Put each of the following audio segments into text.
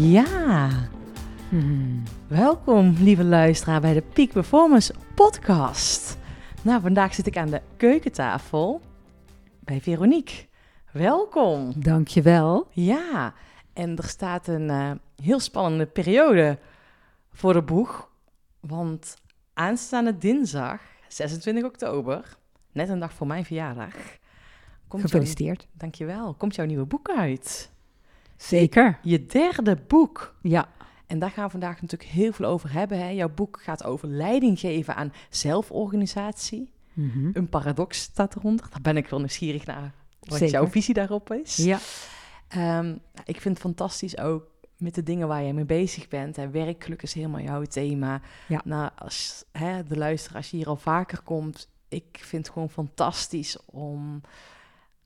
Ja, Hmm. welkom lieve luisteraar bij de Peak Performance podcast. Nou, vandaag zit ik aan de keukentafel bij Veronique. Welkom. Dankjewel. Ja, en er staat een eh, heel spannende periode voor de boeg. Want aanstaande dinsdag, 26 oktober, net een dag voor mijn verjaardag, komt Gefeliciteerd. dankjewel, komt jouw nieuwe boek uit. Zeker. Je derde boek. Ja. En daar gaan we vandaag natuurlijk heel veel over hebben. Hè? Jouw boek gaat over leiding geven aan zelforganisatie. Mhm. Een paradox staat eronder. Daar ben ik wel nieuwsgierig naar wat Zeker. jouw visie daarop is. Ja. Ehm, ik vind het fantastisch ook met de dingen waar je mee bezig bent. En werkgeluk is helemaal jouw thema. Ja. Nou, als hè, de luisteraar, als je hier al vaker komt, ik vind het gewoon fantastisch om,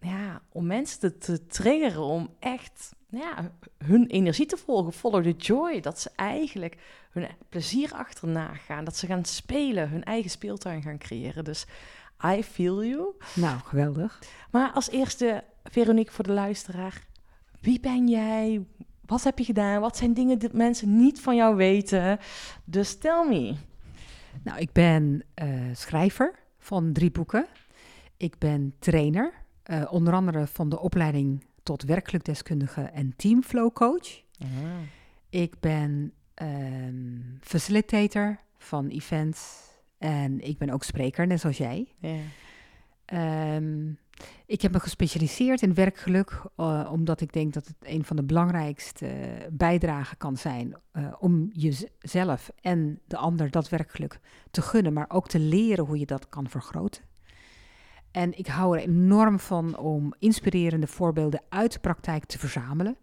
ja, om mensen te, te triggeren om echt ja, hun energie te volgen. Follow the joy. Dat ze eigenlijk hun plezier achterna gaan. Dat ze gaan spelen, hun eigen speeltuin gaan creëren. Dus I feel you. Nou, geweldig. Maar als eerste, Veronique, voor de luisteraar. Wie ben jij? Wat heb je gedaan? Wat zijn dingen die mensen niet van jou weten? Dus tell me. Nou, ik ben eh, schrijver van drie boeken. Ik ben trainer, eh, onder andere van de opleiding tot werkelijk deskundige en teamflow coach. Ik ben ehm, facilitator van events en ik ben ook spreker, net zoals jij. Ehm, ik heb me gespecialiseerd in werkgeluk, eh, omdat ik denk dat het een van de belangrijkste eh, bijdragen kan zijn om jezelf en de ander dat werkgeluk te gunnen, maar ook te leren hoe je dat kan vergroten. En ik hou er enorm van om inspirerende voorbeelden uit de praktijk te verzamelen.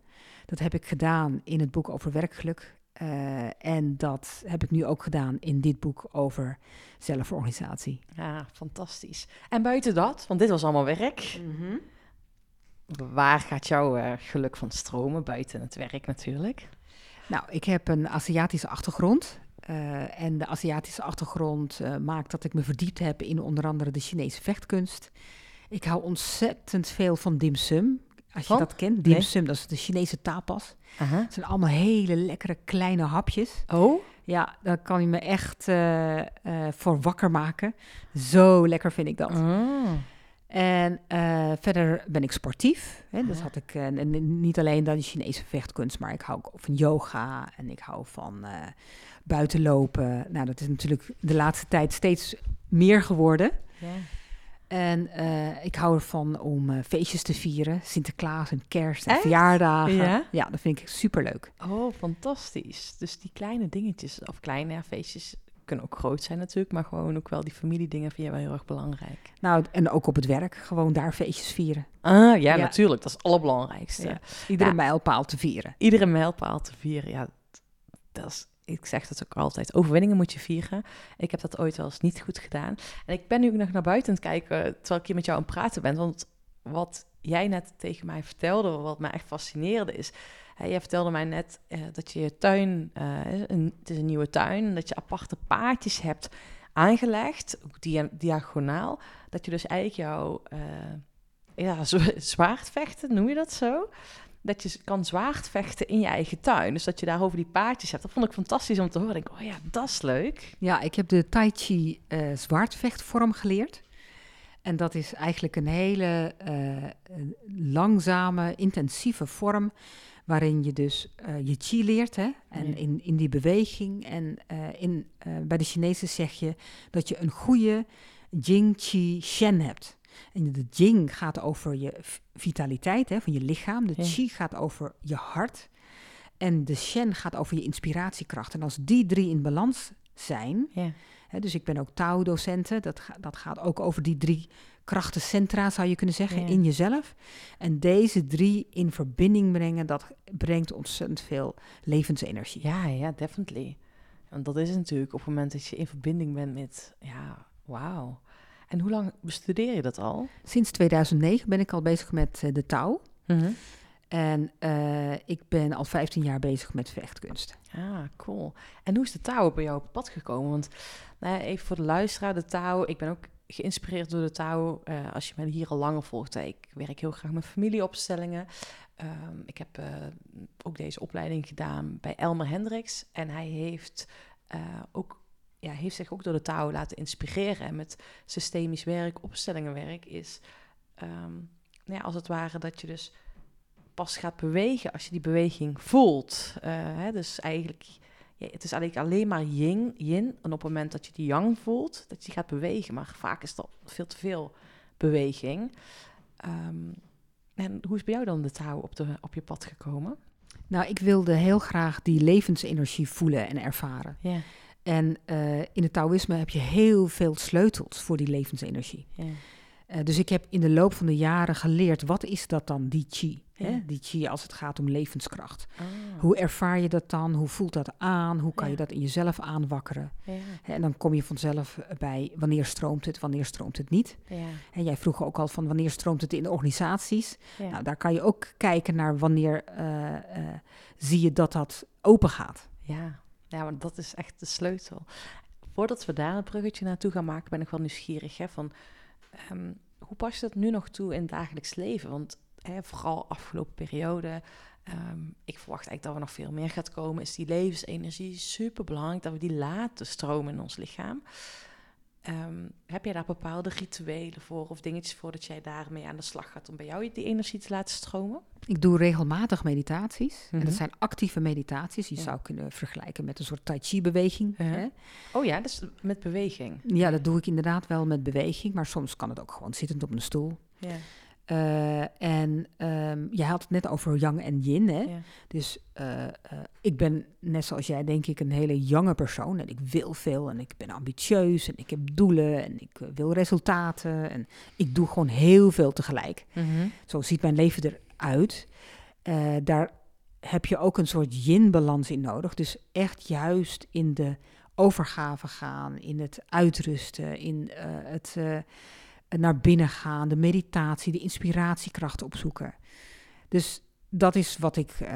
Dat heb ik gedaan in het boek over werkgeluk. eh, en dat heb ik nu ook gedaan in dit boek over zelforganisatie. ja, fantastisch. En buiten dat, want dit was allemaal werk. Waar gaat jouw eh, geluk van stromen? Buiten het werk natuurlijk. Nou, ik heb een Aziatische achtergrond. Eh, en de Aziatische achtergrond eh, maakt dat ik me verdiept heb in onder andere de Chinese vechtkunst. Ik hou ontzettend veel van dim sum. Als je dat kent, dim Nee. sum, dat is de Chinese tapas. Aha. Het zijn allemaal hele lekkere kleine hapjes. Oh? Ja, daar kan je me echt eh, voor wakker maken. Zo lekker vind ik dat. Ah. En verder ben ik sportief. Hè? Dus Ah. had ik en- en niet alleen dan de Chinese vechtkunst, maar ik hou ook van yoga en ik hou van eh buitenlopen. Nou, dat is natuurlijk de laatste tijd steeds meer geworden. Ja. En eh, ik hou ervan om eh, feestjes te vieren, Sinterklaas en kerst en Echt? verjaardagen. Ja? ja, dat vind ik superleuk. Oh, fantastisch. Dus die kleine dingetjes, of kleine ja, feestjes, kunnen ook groot zijn natuurlijk, maar gewoon ook wel die familiedingen vind je wel heel erg belangrijk. Nou, en ook op het werk, gewoon daar feestjes vieren. Ah, ja, Ja. natuurlijk. Dat is het allerbelangrijkste. Iedere mijlpaal te vieren. Iedere mijlpaal te vieren, ja, dat is, ik zeg dat ook altijd, overwinningen moet je vieren. Ik heb dat ooit wel eens niet goed gedaan. En ik ben nu ook nog naar buiten aan het kijken, terwijl ik hier met jou aan het praten ben, want wat jij net tegen mij vertelde, wat mij echt fascineerde is, jij vertelde mij net eh, dat je je tuin, eh, een, het is een nieuwe tuin, dat je aparte paadjes hebt aangelegd, dia- diagonaal, dat je dus eigenlijk jouw eh, ja, zwaardvechten, noem je dat zo? Dat je kan zwaardvechten in je eigen tuin. Dus dat je daar over die paadjes hebt. Dat vond ik fantastisch om te horen. Ik denk, oh ja, dat is leuk. Ja, ik heb de Tai Chi eh zwaardvechtvorm geleerd. En dat is eigenlijk een hele eh, langzame, intensieve vorm. Waarin je dus eh, je chi leert. Hè? En in, in die beweging. En in, bij de Chinezen zeg je dat je een goede Jing Chi Shen hebt. En de Jing gaat over je vitaliteit hè, van je lichaam. De Ja. Chi gaat over je hart. En de Shen gaat over je inspiratiekracht. En als die drie in balans zijn, Ja. Hè, dus ik ben ook Tao-docenten. Dat, ga- dat gaat ook over die drie krachtencentra, zou je kunnen zeggen, Ja. in jezelf. En deze drie in verbinding brengen, dat brengt ontzettend veel levensenergie. Ja, ja, definitely. Want dat is natuurlijk op het moment dat je in verbinding bent met, ja, wauw. En hoe lang bestudeer je dat al? Sinds 2009 ben ik al bezig met eh, de Tao. Mhm. En eh, ik ben al 15 jaar bezig met vechtkunst. Ah, cool. En hoe is de touw bij jou op pad gekomen? Want nou ja, even voor de luisteraar, de touw, ik ben ook geïnspireerd door de touw. Uh, als je mij hier al langer volgt, ik werk heel graag met familieopstellingen. Um, ik heb uh, ook deze opleiding gedaan bij Elmer Hendricks. En hij heeft, ook, ja, heeft zich ook door de touw laten inspireren. En met systemisch werk, opstellingenwerk, is um, nou ja, als het ware dat je dus pas gaat bewegen als je die beweging voelt. Hè, dus eigenlijk ja, het is eigenlijk alleen maar yin, yin. En op het moment dat je die yang voelt, dat je gaat bewegen. Maar vaak is dat veel te veel beweging. Um, en hoe is bij jou dan de touw op, de, op je pad gekomen? Nou, ik wilde heel graag die levensenergie voelen en ervaren. Ja. En uh, in het Taoïsme heb je heel veel sleutels voor die levensenergie. Ja. Uh, dus ik heb in de loop van de jaren geleerd, wat is dat dan, die chi? Hè? Die chi als het gaat om levenskracht. Ah. Hoe ervaar je dat dan? Hoe voelt dat aan? Hoe kan je dat in jezelf aanwakkeren? Ja. En dan kom je vanzelf bij wanneer stroomt het, wanneer stroomt het niet. En jij vroeg ook al van wanneer stroomt het in de organisaties. Nou, daar kan je ook kijken naar wanneer uh, uh, zie je dat dat open gaat. Ja. Ja, maar dat is echt de sleutel. Voordat we daar een bruggetje naartoe gaan maken, ben ik wel nieuwsgierig. Hè, van, um, hoe pas je dat nu nog toe in het dagelijks leven? Want hè, vooral afgelopen periode. Um, ik verwacht eigenlijk dat er nog veel meer gaat komen. Is die levensenergie super belangrijk dat we die laten stromen in ons lichaam. Um, heb jij daar bepaalde rituelen voor of dingetjes voor dat jij daarmee aan de slag gaat om bij jou die energie te laten stromen? Ik doe regelmatig meditaties. En dat mhm. zijn actieve meditaties. Je zou kunnen vergelijken met een soort tai chi beweging. hè? Oh ja, dus met beweging. Ja, dat doe ik inderdaad wel met beweging. Maar soms kan het ook gewoon zittend op een stoel. Ja. Uh, en um, je had het net over yang en yin. Hè? Ja. Dus uh, uh, ik ben, net zoals jij, denk ik, een hele jonge persoon. En ik wil veel en ik ben ambitieus en ik heb doelen en ik wil resultaten. En ik doe gewoon heel veel tegelijk. Mm -hmm. Zo ziet mijn leven eruit. daar heb je ook een soort yin-balans in nodig. Dus echt juist in de overgave gaan, in het uitrusten, in het naar binnen gaan, de meditatie, de inspiratiekrachten opzoeken. Dus dat is wat ik, uh,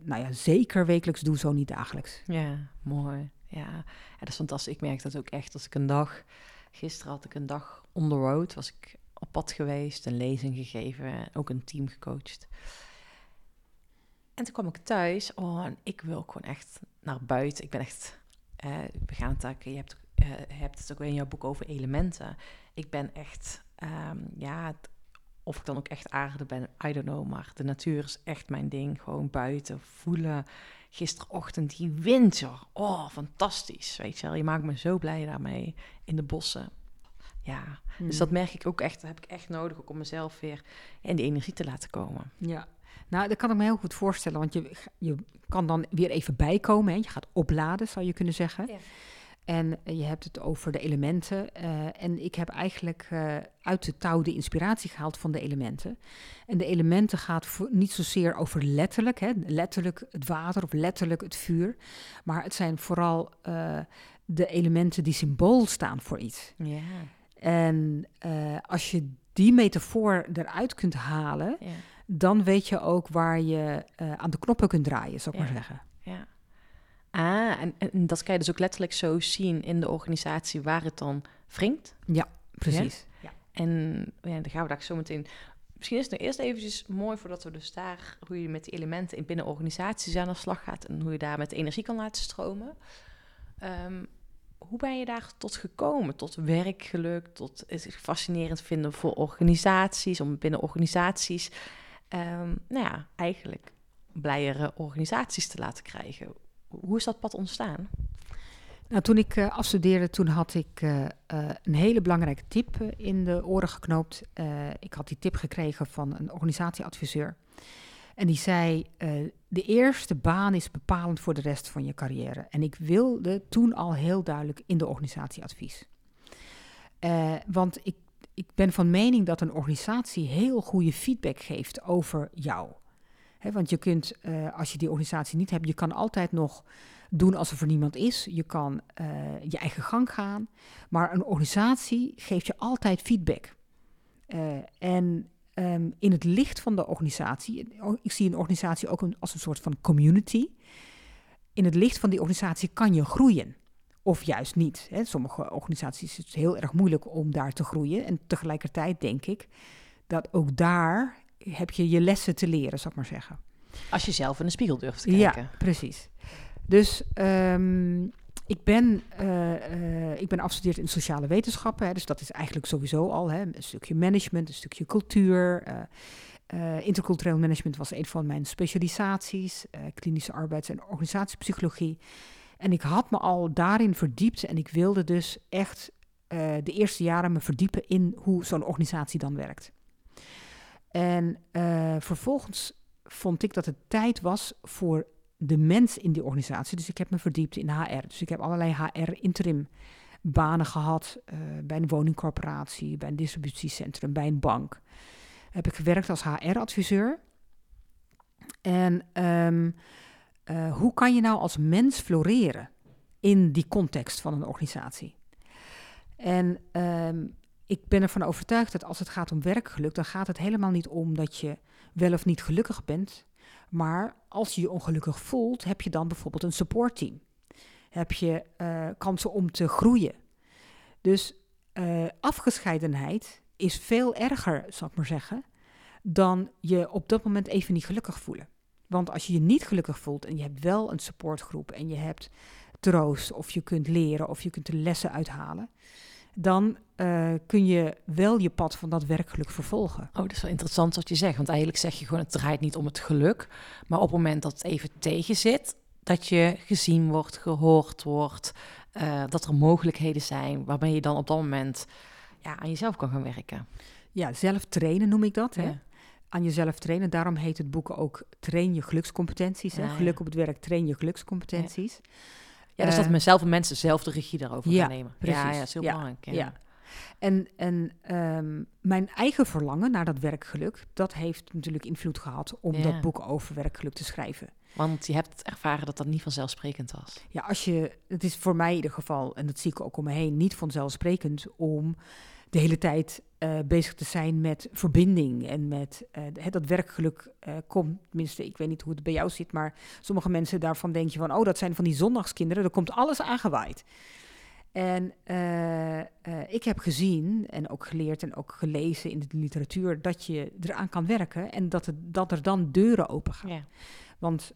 nou ja, zeker wekelijks doe, zo niet dagelijks. Ja, mooi. Ja. dat is fantastisch. Ik merk dat ook echt als ik een dag, gisteren had ik een dag on the road, was ik op pad geweest, een lezing gegeven, ook een team gecoacht. En toen kwam ik thuis, oh, en ik wil gewoon echt naar buiten. Ik ben echt, uh, we gaan het je hebt, uh, hebt het ook in jouw boek over elementen ik ben echt, ehm, ja, of ik dan ook echt aarde ben, I don't know. Maar de natuur is echt mijn ding. Gewoon buiten voelen. Gisterochtend die winter. Oh, fantastisch. Weet je wel, je maakt me zo blij daarmee in de bossen. Ja, dus hmm. dat merk ik ook echt. Dat heb ik echt nodig ook om mezelf weer in die energie te laten komen. Ja, nou, dat kan ik me heel goed voorstellen. Want je, je kan dan weer even bijkomen. Hè? Je gaat opladen, zou je kunnen zeggen. Ja. En je hebt het over de elementen. Uh, en ik heb eigenlijk uh, uit de touw de inspiratie gehaald van de elementen. En de elementen gaat voor, niet zozeer over letterlijk, hè, letterlijk het water of letterlijk het vuur. Maar het zijn vooral uh, de elementen die symbool staan voor iets. Ja. En als je die metafoor eruit kunt halen, ja. dan weet je ook waar je aan de knoppen kunt draaien, zou ik maar zeggen. Ah, en, en, dat kan je dus ook letterlijk zo zien in de organisatie waar het dan wringt. Ja, precies. Ja? En ja, dan gaan we daar zo meteen... Misschien is het nog eerst eventjes mooi voordat we dus daar... hoe je met die elementen in binnen organisaties aan de slag gaat... en hoe je daar met energie kan laten stromen. Um, hoe ben je daar tot gekomen? Tot werkgeluk, tot het fascinerend vinden voor organisaties... om binnen organisaties, um, nou ja, eigenlijk blijere organisaties te laten krijgen hoe is dat pad ontstaan? Nou, toen ik uh, afstudeerde, toen had ik uh, uh, een hele belangrijke tip in de oren geknoopt. ik had die tip gekregen van een organisatieadviseur. En die zei, de eerste baan is bepalend voor de rest van je carrière. En ik wilde toen al heel duidelijk in de organisatieadvies. want ik, ik ben van mening dat een organisatie heel goede feedback geeft over jou want je kunt, uh, als je die organisatie niet hebt, je kan altijd nog doen alsof er niemand is. Je kan uh, je eigen gang gaan. Maar een organisatie geeft je altijd feedback. Uh, en um, in het licht van de organisatie, ik zie een organisatie ook als een soort van community. In het licht van die organisatie kan je groeien of juist niet. Sommige organisaties is het heel erg moeilijk om daar te groeien. En tegelijkertijd denk ik dat ook daar heb je je lessen te leren, zal ik maar zeggen. Als je zelf in de spiegel durft te kijken. Ja, precies. Dus um, ik, ben, uh, uh, ik ben afgestudeerd in sociale wetenschappen. Hè, dus dat is eigenlijk sowieso al hè, een stukje management, een stukje cultuur. Uh, intercultureel management was een van mijn specialisaties. klinische arbeids- en organisatiepsychologie. En ik had me al daarin verdiept en ik wilde dus echt de eerste jaren me verdiepen in hoe zo'n organisatie dan werkt. En vervolgens vond ik dat het tijd was voor de mens in die organisatie. Dus ik heb me verdiept in HR. Dus ik heb allerlei HR-interim banen gehad uh, bij een woningcorporatie, bij een distributiecentrum, bij een bank. Heb ik gewerkt als HR-adviseur. En um, uh, hoe kan je nou als mens floreren in die context van een organisatie? En um, ik ben ervan overtuigd dat als het gaat om werkgeluk, dan gaat het helemaal niet om dat je wel of niet gelukkig bent. Maar als je je ongelukkig voelt, heb je dan bijvoorbeeld een supportteam. Heb je uh, kansen om te groeien. Dus uh, afgescheidenheid is veel erger, zal ik maar zeggen, dan je op dat moment even niet gelukkig voelen. Want als je je niet gelukkig voelt en je hebt wel een supportgroep en je hebt troost of je kunt leren of je kunt er lessen uithalen, dan uh, kun je wel je pad van dat werkgeluk vervolgen. Oh, dat is wel interessant wat je zegt. Want eigenlijk zeg je gewoon, het draait niet om het geluk. Maar op het moment dat het even tegen zit, dat je gezien wordt, gehoord wordt, uh, dat er mogelijkheden zijn waarmee je dan op dat moment ja, aan jezelf kan gaan werken. Ja, zelf trainen noem ik dat. Hè? Aan jezelf trainen. Daarom heet het boek ook Train je gelukscompetenties. Hè? Ja, Geluk op het werk, train je gelukscompetenties. Ja, dus dat uh, mezelf en mensen zelf de regie daarover ja, gaan nemen. Precies. Ja, ja, dat is heel belangrijk. Ja. En, en um, mijn eigen verlangen naar dat werkgeluk, dat heeft natuurlijk invloed gehad om dat boek over werkgeluk te schrijven. Want je hebt ervaren dat dat niet vanzelfsprekend was. Ja, als je, het is voor mij in ieder geval, en dat zie ik ook om me heen, niet vanzelfsprekend om de hele tijd uh, bezig te zijn met verbinding en met uh, het, dat werkgeluk uh, komt. Tenminste, ik weet niet hoe het bij jou zit, maar sommige mensen daarvan denk je van, oh, dat zijn van die zondagskinderen, er komt alles aangewaaid. En ik heb gezien en ook geleerd en ook gelezen in de literatuur dat je eraan kan werken en dat, het, dat er dan deuren open gaan. Ja. Want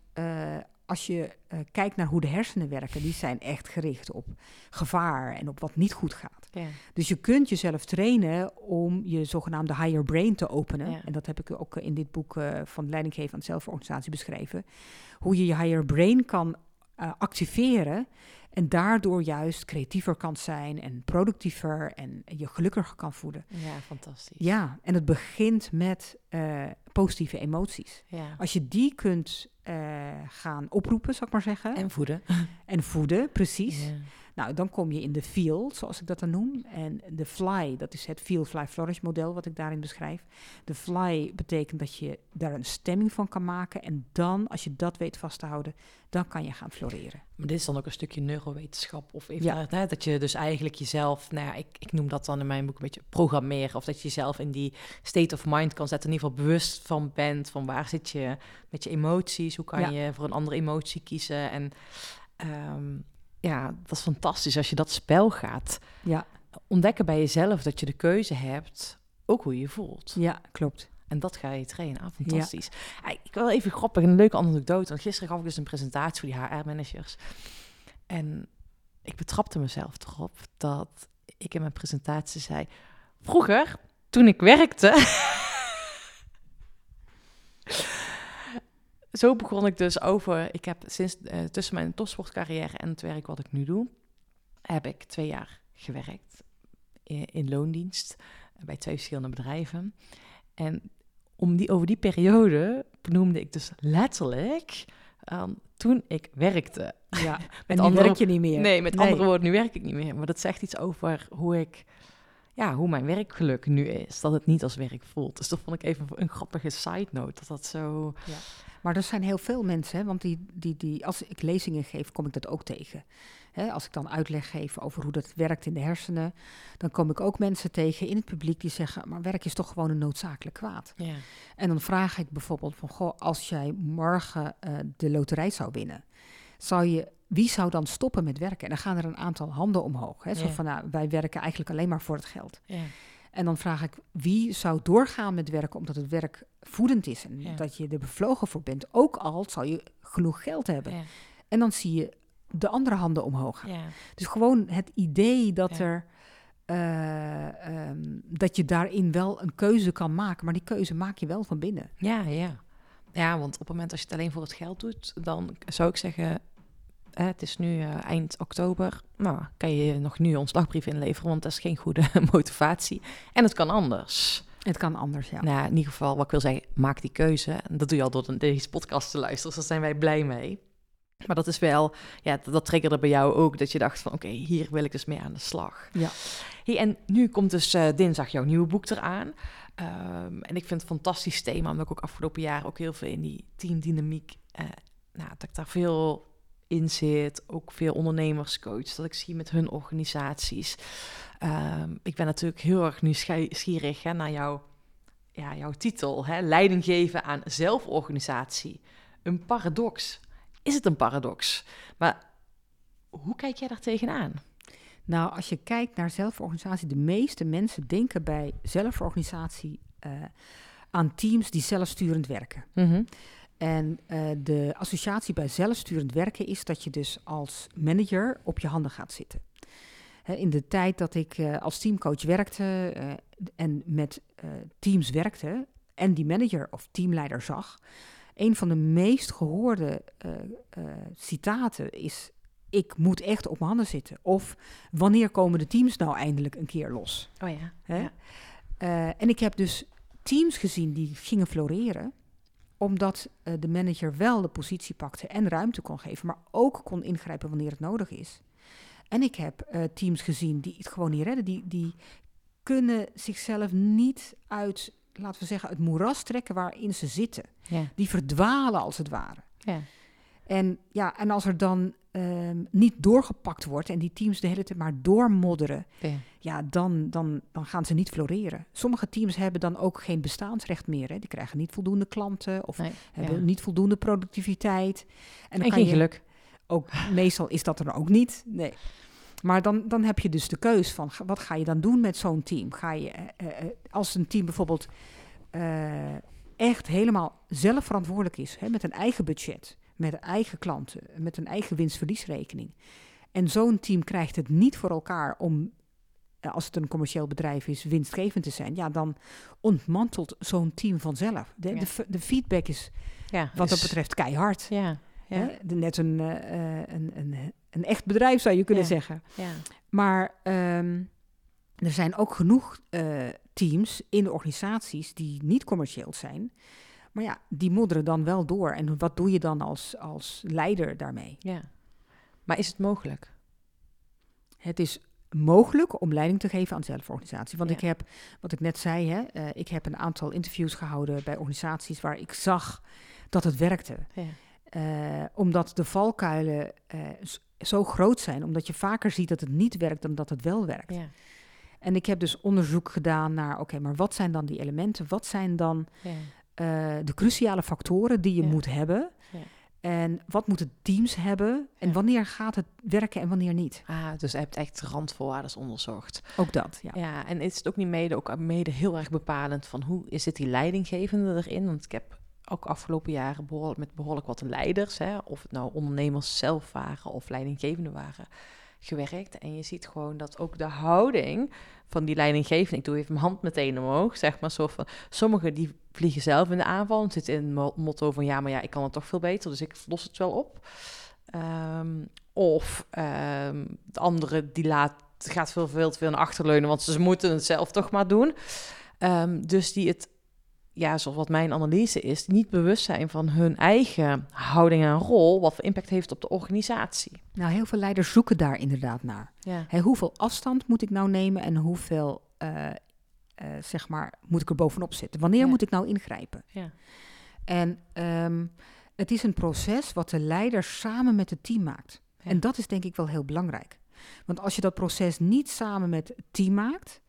als je kijkt naar hoe de hersenen werken, die zijn echt gericht op gevaar en op wat niet goed gaat. Ja. Dus je kunt jezelf trainen om je zogenaamde higher brain te openen. Ja. En dat heb ik ook in dit boek van Leidinggeven aan Zelforganisatie beschreven. Hoe je je higher brain kan activeren en daardoor juist creatiever kan zijn en productiever en je gelukkiger kan voelen. Ja, fantastisch. Ja, en het begint met uh, positieve emoties. Ja. Als je die kunt uh, gaan oproepen, zal ik maar zeggen. En voeden. En voeden, precies. Ja. Nou, dan kom je in de feel, zoals ik dat dan noem. En de fly, dat is het feel, fly, flourish model wat ik daarin beschrijf. De fly betekent dat je daar een stemming van kan maken. En dan, als je dat weet vast te houden, dan kan je gaan floreren. Maar dit is dan ook een stukje neurowetenschap. Of even ja. hè, dat je dus eigenlijk jezelf, nou ja, ik, ik noem dat dan in mijn boek een beetje programmeren. Of dat je jezelf in die state of mind kan zetten. In ieder geval bewust van bent. Van waar zit je met je emoties? Hoe kan ja. je voor een andere emotie kiezen? En um, ja, dat is fantastisch als je dat spel gaat ja. ontdekken bij jezelf dat je de keuze hebt, ook hoe je je voelt. Ja, klopt. En dat ga je trainen. Ah, fantastisch. Ja. Ik wil even grappig, een leuke anekdote. Want gisteren gaf ik dus een presentatie voor die HR-managers. En ik betrapte mezelf erop dat ik in mijn presentatie zei... Vroeger, toen ik werkte... zo begon ik dus over. Ik heb sinds uh, tussen mijn topsportcarrière en het werk wat ik nu doe, heb ik twee jaar gewerkt in, in loondienst bij twee verschillende bedrijven. En om die, over die periode benoemde ik dus letterlijk um, toen ik werkte. Ja, met en nu werk je niet meer. Nee, met nee. andere woorden, nu werk ik niet meer. Maar dat zegt iets over hoe ik ja, hoe mijn werkgeluk nu is. Dat het niet als werk voelt. Dus dat vond ik even een grappige side note. Dat dat zo. Ja. Maar er zijn heel veel mensen, hè, want die, die, die, als ik lezingen geef, kom ik dat ook tegen. Hè, als ik dan uitleg geef over hoe dat werkt in de hersenen, dan kom ik ook mensen tegen in het publiek die zeggen: Maar werk is toch gewoon een noodzakelijk kwaad. Ja. En dan vraag ik bijvoorbeeld: van, Goh, als jij morgen uh, de loterij zou winnen, zou je wie zou dan stoppen met werken? En dan gaan er een aantal handen omhoog. Hè? Zo Ja. van, nou, wij werken eigenlijk alleen maar voor het geld. Ja. En dan vraag ik, wie zou doorgaan met werken omdat het werk voedend is en Ja. dat je er bevlogen voor bent, ook al zal je genoeg geld hebben. Ja. En dan zie je de andere handen omhoog gaan. Ja. Dus gewoon het idee dat er eh, ehm, dat je daarin wel een keuze kan maken, maar die keuze maak je wel van binnen. Ja, ja. Ja, want op het moment als je het alleen voor het geld doet, dan zou ik zeggen, eh, het is nu eh, eind oktober, nou, kan je nog nu je ontslagbrief inleveren, want dat is geen goede motivatie. En het kan anders. Het kan anders, ja. Nou, in ieder geval, wat ik wil zeggen, maak die keuze. En dat doe je al door de- deze podcast te luisteren, dus daar zijn wij blij mee. Maar dat is wel, ja, dat, dat triggerde bij jou ook, dat je dacht van, oké, hier wil ik dus mee aan de slag. Ja. Hey, en nu komt dus eh, dinsdag jouw nieuwe boek eraan. Ehm, en ik vind het een fantastisch thema, omdat ik ook afgelopen jaar ook heel veel in die teamdynamiek, eh, nou, dat ik daar veel in zit. Ook veel ondernemerscoach, dat ik zie met hun organisaties. Ehm, ik ben natuurlijk heel erg nieuwsgierig hè, naar jouw, ja, jouw titel, hè, leiding geven aan zelforganisatie. Een paradox. Is het een paradox? Maar hoe kijk jij daar tegenaan? Nou, als je kijkt naar zelforganisatie, de meeste mensen denken bij zelforganisatie eh, aan teams die zelfsturend werken. En eh, de associatie bij zelfsturend werken is dat je dus als manager op je handen gaat zitten. In de tijd dat ik eh, als teamcoach werkte eh, en met teams werkte en die manager of teamleider zag, een van de meest gehoorde eh, eh, citaten is: Ik moet echt op mijn handen zitten. Of wanneer komen de teams nou eindelijk een keer los? Oh ja. Hè? ja. En ik heb dus teams gezien die gingen floreren, omdat eh, de manager wel de positie pakte en ruimte kon geven, maar ook kon ingrijpen wanneer het nodig is. En ik heb eh, teams gezien die het gewoon niet redden, die, die kunnen zichzelf niet uit, laten we zeggen, het moeras trekken waarin ze zitten. Ja. Die verdwalen als het ware. Ja. En, ja, en als er dan ehm, niet doorgepakt wordt en die teams de hele tijd maar doormodderen, Ja. ja, dan, dan, dan gaan ze niet floreren. Sommige teams hebben dan ook geen bestaansrecht meer. Hè. Die krijgen niet voldoende klanten of Nee, hebben ja. niet voldoende productiviteit. En, dan En kan geen je, geluk. ook, meestal is dat er ook niet. Nee. Maar dan, dan heb je dus de keus van wat ga je dan doen met zo'n team? Ga je, eh, eh, eh, als een team bijvoorbeeld echt helemaal zelf verantwoordelijk is, hè, met een eigen budget, met eigen klanten, met een eigen winstverliesrekening. En zo'n team krijgt het niet voor elkaar om, eh, als het een commercieel bedrijf is, winstgevend te zijn. Ja, dan ontmantelt zo'n team vanzelf. De, Ja. de, feedback is Ja, wat dat betreft keihard. Ja, ja, Hè? Net een, eh, eh, een, een, een echt bedrijf zou je kunnen zeggen. ja. Maar ehm, er zijn ook genoeg teams in de organisaties die niet commercieel zijn. Maar ja, die modderen dan wel door. En wat doe je dan als, als leider daarmee? ja. Maar is het mogelijk? Het is mogelijk om leiding te geven aan zelforganisatie. Want Ja. ik heb, wat ik net zei, hè, eh, ik heb een aantal interviews gehouden bij organisaties waar ik zag dat het werkte. Ja. Eh, omdat de valkuilen eh, zo groot zijn, omdat je vaker ziet dat het niet werkt dan dat het wel werkt. Ja. En ik heb dus onderzoek gedaan naar, oké, maar wat zijn dan die elementen? Wat zijn dan Eh, de cruciale factoren die je Ja. moet hebben? Ja. En wat moeten teams hebben? En Ja. wanneer gaat het werken en wanneer niet? Ah, dus je hebt echt randvoorwaarden onderzocht. Ook dat, ja. Ja. en is het ook niet mede, ook mede heel erg bepalend van hoe is het die leidinggevende erin? Want ik heb ook afgelopen jaren behoorlijk, met behoorlijk wat leiders, hè, of het nou ondernemers zelf waren of leidinggevenden waren, gewerkt. En je ziet gewoon dat ook de houding van die leidinggevende, ik doe even mijn hand meteen omhoog, zeg maar zo van, sommigen die vliegen zelf in de aanval en zitten in motto van ja, maar ja, ik kan het toch veel beter, dus ik los het wel op. Ehm, of ehm, de andere die laat, gaat veel, veel te veel naar achterleunen, want ze moeten het zelf toch maar doen. Ehm, dus die het, ja, zoals wat mijn analyse is, niet bewust zijn van hun eigen houding en rol, wat voor impact heeft op de organisatie. Nou, heel veel leiders zoeken daar inderdaad naar. Ja, hoeveel afstand moet ik nou nemen en hoeveel, eh, eh, zeg maar, moet ik er bovenop zitten? Wanneer Ja. moet ik nou ingrijpen? ja, En ehm, het is een proces wat de leider samen met het team maakt. En dat is denk ik wel heel belangrijk. Want als je dat proces niet samen met het team maakt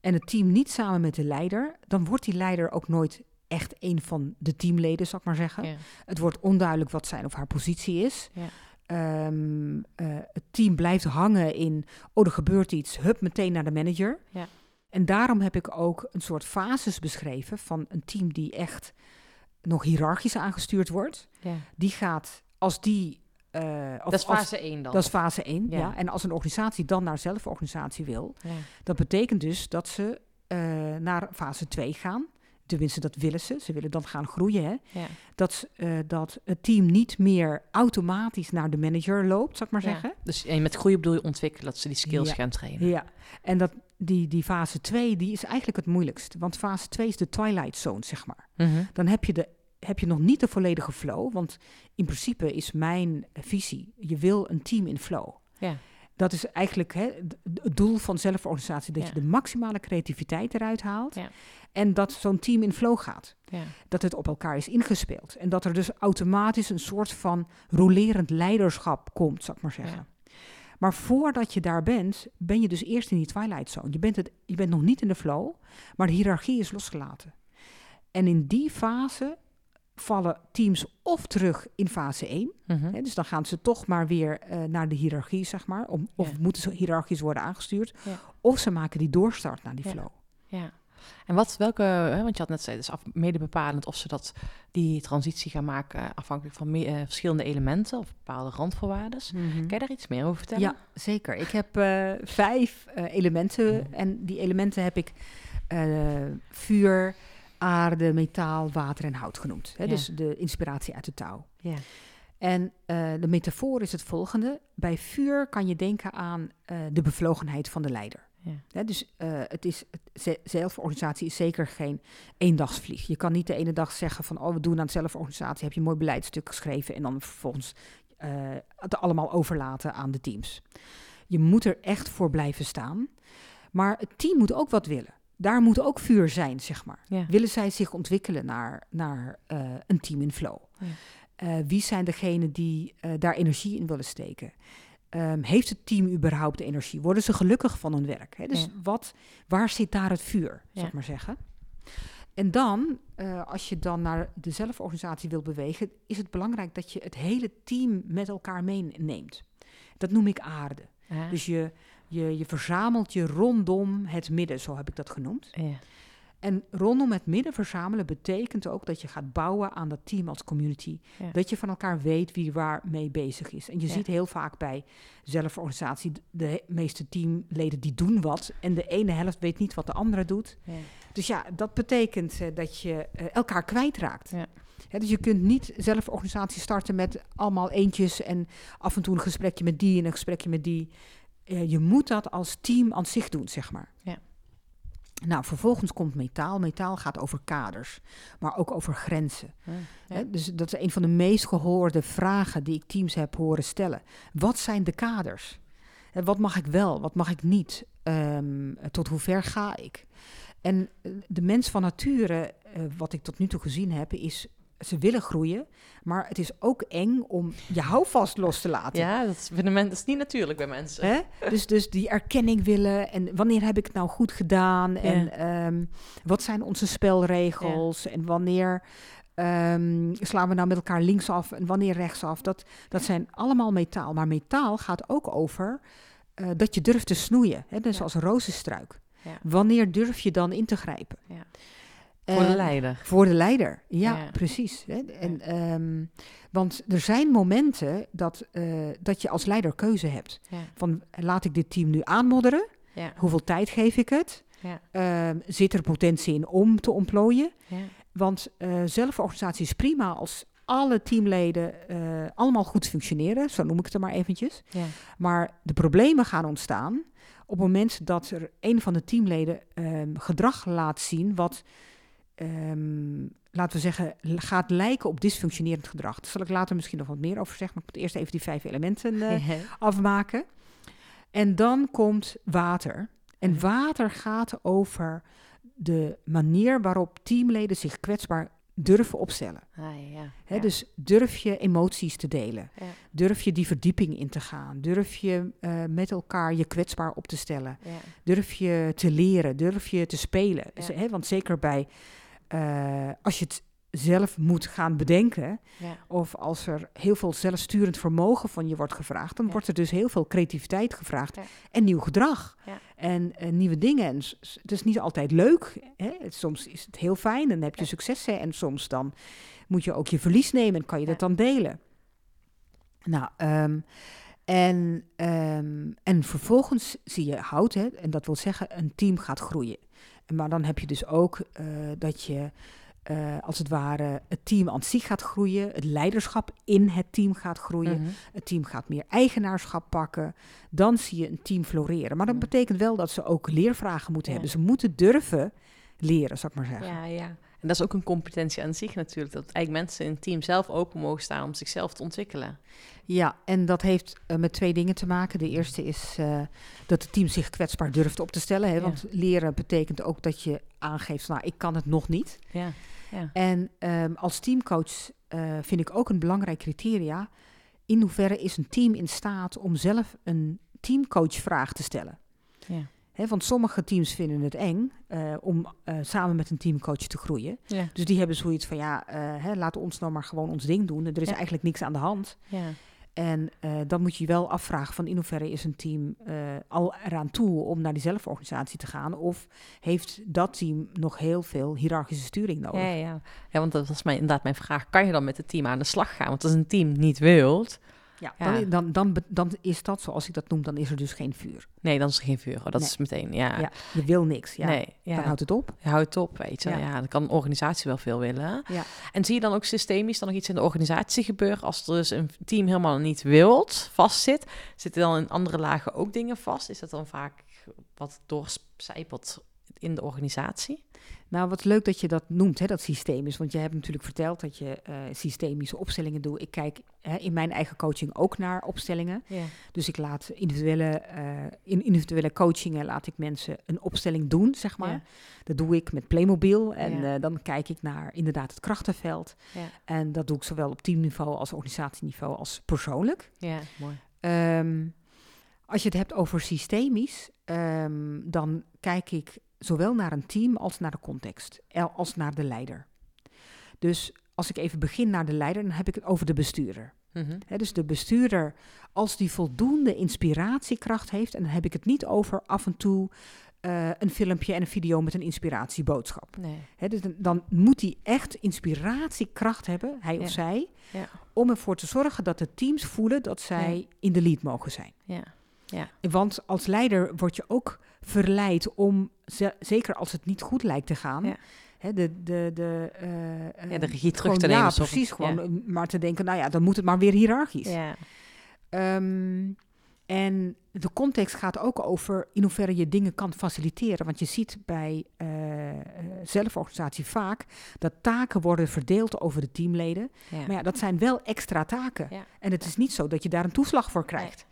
en het team niet samen met de leider, dan wordt die leider ook nooit echt een van de teamleden, zal ik maar zeggen. ja, Het wordt onduidelijk wat zijn of haar positie is. Ja. ehm, eh, het team blijft hangen in, oh er gebeurt iets, hup meteen naar de manager. Ja. En daarom heb ik ook een soort fases beschreven van een team die echt nog hiërarchisch aangestuurd wordt. Die gaat, als die... eh, of Dat is als- fase 1 dan. dat is fase 1, ja. Ja. En als een organisatie dan naar zelforganisatie wil, ja. dat betekent dus dat ze eh, naar fase 2 gaan. Tenminste, dat willen ze. Ze willen dan gaan groeien. Hè? Ja. Dat, eh, dat het team niet meer automatisch naar de manager loopt, zou ik maar Ja. zeggen. Dus en met groei bedoel je ontwikkelen, dat ze die skills Ja. gaan trainen. Ja. En dat, die, die fase 2, die is eigenlijk het moeilijkst. Want fase 2 is de twilight zone, zeg maar. Mhm. Dan heb je, de, heb je nog niet de volledige flow. Want in principe is mijn visie, je wil een team in flow. Ja. Dat is eigenlijk hè, het doel van zelforganisatie, dat Ja. je de maximale creativiteit eruit haalt. Ja. En dat zo'n team in flow gaat. Ja. Dat het op elkaar is ingespeeld. En dat er dus automatisch een soort van rolerend leiderschap komt, zou ik maar zeggen. Maar voordat je daar bent, ben je dus eerst in die twilight zone. Je bent, het, je bent nog niet in de flow, maar de hiërarchie is losgelaten. En in die fase vallen teams of terug in fase 1. Mhm. Hè, dus dan gaan ze toch maar weer eh, naar de hiërarchie, zeg maar. Om, of Ja. moeten ze hiërarchisch worden aangestuurd. Ja. Of ze maken die doorstart naar die Ja. flow. Ja. En wat, welke, want je had net gezegd, het is af, mede bepalend of ze dat, die transitie gaan maken afhankelijk van me- eh, verschillende elementen of bepaalde randvoorwaarden. Kan je daar iets meer over vertellen? Ja, zeker. Ik heb eh, vijf elementen. En die elementen heb ik vuur, aarde, metaal, water en hout genoemd. Hè? Ja. Dus de inspiratie uit de touw. Ja. En eh, de metafoor is het volgende. Bij vuur kan je denken aan eh, de bevlogenheid van de leider. Ja. Hè, dus eh, het is, het, zelforganisatie is zeker geen eendagsvlieg. Je kan niet de ene dag zeggen van... oh, we doen aan zelforganisatie, heb je een mooi beleidstuk geschreven... en dan vervolgens het allemaal overlaten aan de teams. Je moet er echt voor blijven staan. Maar het team moet ook wat willen. Daar moet ook vuur zijn, zeg maar. Ja. Willen zij zich ontwikkelen naar, naar eh, een team in flow? Ja. Eh, wie zijn degenen die eh, daar energie in willen steken? Ehm, heeft het team überhaupt de energie? Worden ze gelukkig van hun werk? Hè? Dus Ja. wat, waar zit daar het vuur, zou ik maar zeggen? En dan, als je dan naar de zelforganisatie wil bewegen, is het belangrijk dat je het hele team met elkaar meeneemt. Dat noem ik aarde. Dus je, je, je verzamelt je rondom het midden, zo heb ik dat genoemd. ja. En rondom het midden verzamelen betekent ook dat je gaat bouwen aan dat team als community. Ja. Dat je van elkaar weet wie waar mee bezig is. En je Ja. ziet heel vaak bij zelforganisatie, de- meeste teamleden die doen wat. En de ene helft weet niet wat de andere doet. Ja. Dus ja, dat betekent eh, dat je eh, elkaar kwijtraakt. Dus je kunt niet zelforganisatie starten met allemaal eentjes en af en toe een gesprekje met die en een gesprekje met die. Eh, je moet dat als team aan zich doen, zeg maar. Ja. Nou, vervolgens komt metaal. Metaal gaat over kaders, maar ook over grenzen. Ja. Hè, dus dat is een van de meest gehoorde vragen die ik teams heb horen stellen. Wat zijn de kaders? En wat mag ik wel, wat mag ik niet? Ehm, tot hoe ver ga ik? En eh, de mens van nature, eh, wat ik tot nu toe gezien heb, is ze willen groeien, maar het is ook eng om je houvast los te laten. Ja, dat is, dat is niet natuurlijk bij mensen. Hè? Dus, dus die erkenning willen en wanneer heb ik het nou goed gedaan en ehm, wat zijn onze spelregels en wanneer ehm, slaan we nou met elkaar linksaf en wanneer rechtsaf. Dat, dat zijn allemaal metaal, maar metaal gaat ook over eh, dat je durft te snoeien, hè? dus Ja. als rozenstruik. Wanneer durf je dan in te grijpen? Ja. Voor de Eh, leider. voor de leider, ja, Ja. precies. Hè? En, ehm, want er zijn momenten dat, eh, dat je als leider keuze hebt. Ja. Van laat ik dit team nu aanmodderen? Hoeveel tijd geef ik het? Ehm, zit er potentie in om te ontplooien? Want eh zelforganisatie is prima als alle teamleden eh, allemaal goed functioneren, zo noem ik het er maar eventjes. Maar de problemen gaan ontstaan op het moment dat er een van de teamleden ehm, gedrag laat zien wat, ehm, laten we zeggen, gaat lijken op dysfunctionerend gedrag. Daar zal ik later misschien nog wat meer over zeggen, maar ik moet eerst even die vijf elementen eh, afmaken. En dan komt water. En Mhm. water gaat over de manier waarop teamleden zich kwetsbaar durven opstellen. Ah, ja. Dus durf je emoties te delen. Ja. Durf je die verdieping in te gaan. Durf je eh, met elkaar je kwetsbaar op te stellen. Durf je te leren. Durf je te spelen. Want zeker bij, eh, als je het zelf moet gaan bedenken. Ja. Of als er heel veel zelfsturend vermogen van je wordt gevraagd, dan Ja. wordt er dus heel veel creativiteit gevraagd Ja. en nieuw gedrag. Ja. En eh, nieuwe dingen. En het is niet altijd leuk. Hè? Soms is het heel fijn en heb je successen. En soms dan moet je ook je verlies nemen en kan je dat dan delen. Nou, ehm, en, ehm, en vervolgens zie je hout, hè, en dat wil zeggen een team gaat groeien. Maar dan heb je dus ook eh, dat je eh, als het ware het team aan zich gaat groeien, het leiderschap in het team gaat groeien, Mhm. het team gaat meer eigenaarschap pakken, dan zie je een team floreren. Maar dat Ja. betekent wel dat ze ook leervragen moeten Ja. hebben. Ze moeten durven leren, zou ik maar zeggen. Ja, ja. En dat is ook een competentie aan zich natuurlijk. Dat eigenlijk mensen in het team zelf open mogen staan om zichzelf te ontwikkelen. Ja, en dat heeft eh, met twee dingen te maken. De eerste is eh, dat het team zich kwetsbaar durft op te stellen. Hè? Ja. Want leren betekent ook dat je aangeeft, nou, ik kan het nog niet. Ja, ja. En ehm, als teamcoach eh, vind ik ook een belangrijk criteria. In hoeverre is een team in staat om zelf een teamcoachvraag te stellen? Ja. Hè, want sommige teams vinden het eng eh, om eh, samen met een teamcoach te groeien. Ja, Dus die hebben zoiets van, ja, eh, hè, laat ons nou maar gewoon ons ding doen. Er is Ja. eigenlijk niks aan de hand. ja. En dan moet je je wel afvragen van in hoeverre is een team al eraan toe om naar die zelforganisatie te gaan? Of heeft dat team nog heel veel hiërarchische sturing nodig? Ja, ja. ja, want dat was mijn, inderdaad mijn vraag. Kan je dan met het team aan de slag gaan? Want als een team niet wilt, Ja, Ja. Dan, dan, dan, is dat, zoals ik dat noem, dan is er dus geen vuur. nee, dan is er geen vuur. Oh, dat Nee. is meteen, ja. Ja, je wil niks. Ja, nee, ja. Dan houdt het op. Je houdt het op, weet je. Ja. Ja. dan kan een organisatie wel veel willen. Ja. En zie je dan ook systemisch dan nog iets in de organisatie gebeuren? Als er dus een team helemaal niet wilt, vastzit, zitten dan in andere lagen ook dingen vast? Is dat dan vaak wat doorcijpelt in de organisatie? Nou, wat leuk dat je dat noemt, hè, dat systemisch. Want je hebt natuurlijk verteld dat je eh, systemische opstellingen doet. Ik kijk hè, in mijn eigen coaching ook naar opstellingen. Ja. Dus ik laat individuele, eh, in individuele coachingen laat ik mensen een opstelling doen, zeg maar. Ja. Dat doe ik met Playmobil. En Ja. eh, dan kijk ik naar inderdaad het krachtenveld. Ja. En dat doe ik zowel op teamniveau als organisatieniveau als persoonlijk. ja, mooi. Ehm, als je het hebt over systemisch, ehm, dan kijk ik zowel naar een team als naar de context, als naar de leider. Dus als ik even begin naar de leider, dan heb ik het over de bestuurder. Mhm. Dus de bestuurder, als die voldoende inspiratiekracht heeft, en dan heb ik het niet over af en toe eh, een filmpje en een video met een inspiratieboodschap. Nee. Dus dan, dan moet hij echt inspiratiekracht hebben, hij Ja. of zij, Ja. om ervoor te zorgen dat de teams voelen dat zij in de lead mogen zijn. Ja. Want als leider word je ook verleid om, ze- zeker als het niet goed lijkt te gaan, Ja. hè, de, de, de, eh, Ja, de eh, regie terug gewoon- te nemen. Ja, precies. Gewoon, Ja. maar te denken, nou ja, dan moet het maar weer hiërarchisch. Ja. Ehm, en de context gaat ook over in hoeverre je dingen kan faciliteren. Want je ziet bij eh, zelforganisatie vaak dat taken worden verdeeld over de teamleden. Ja. Maar ja, dat zijn wel extra taken. Ja. En het is niet zo dat je daar een toeslag voor krijgt.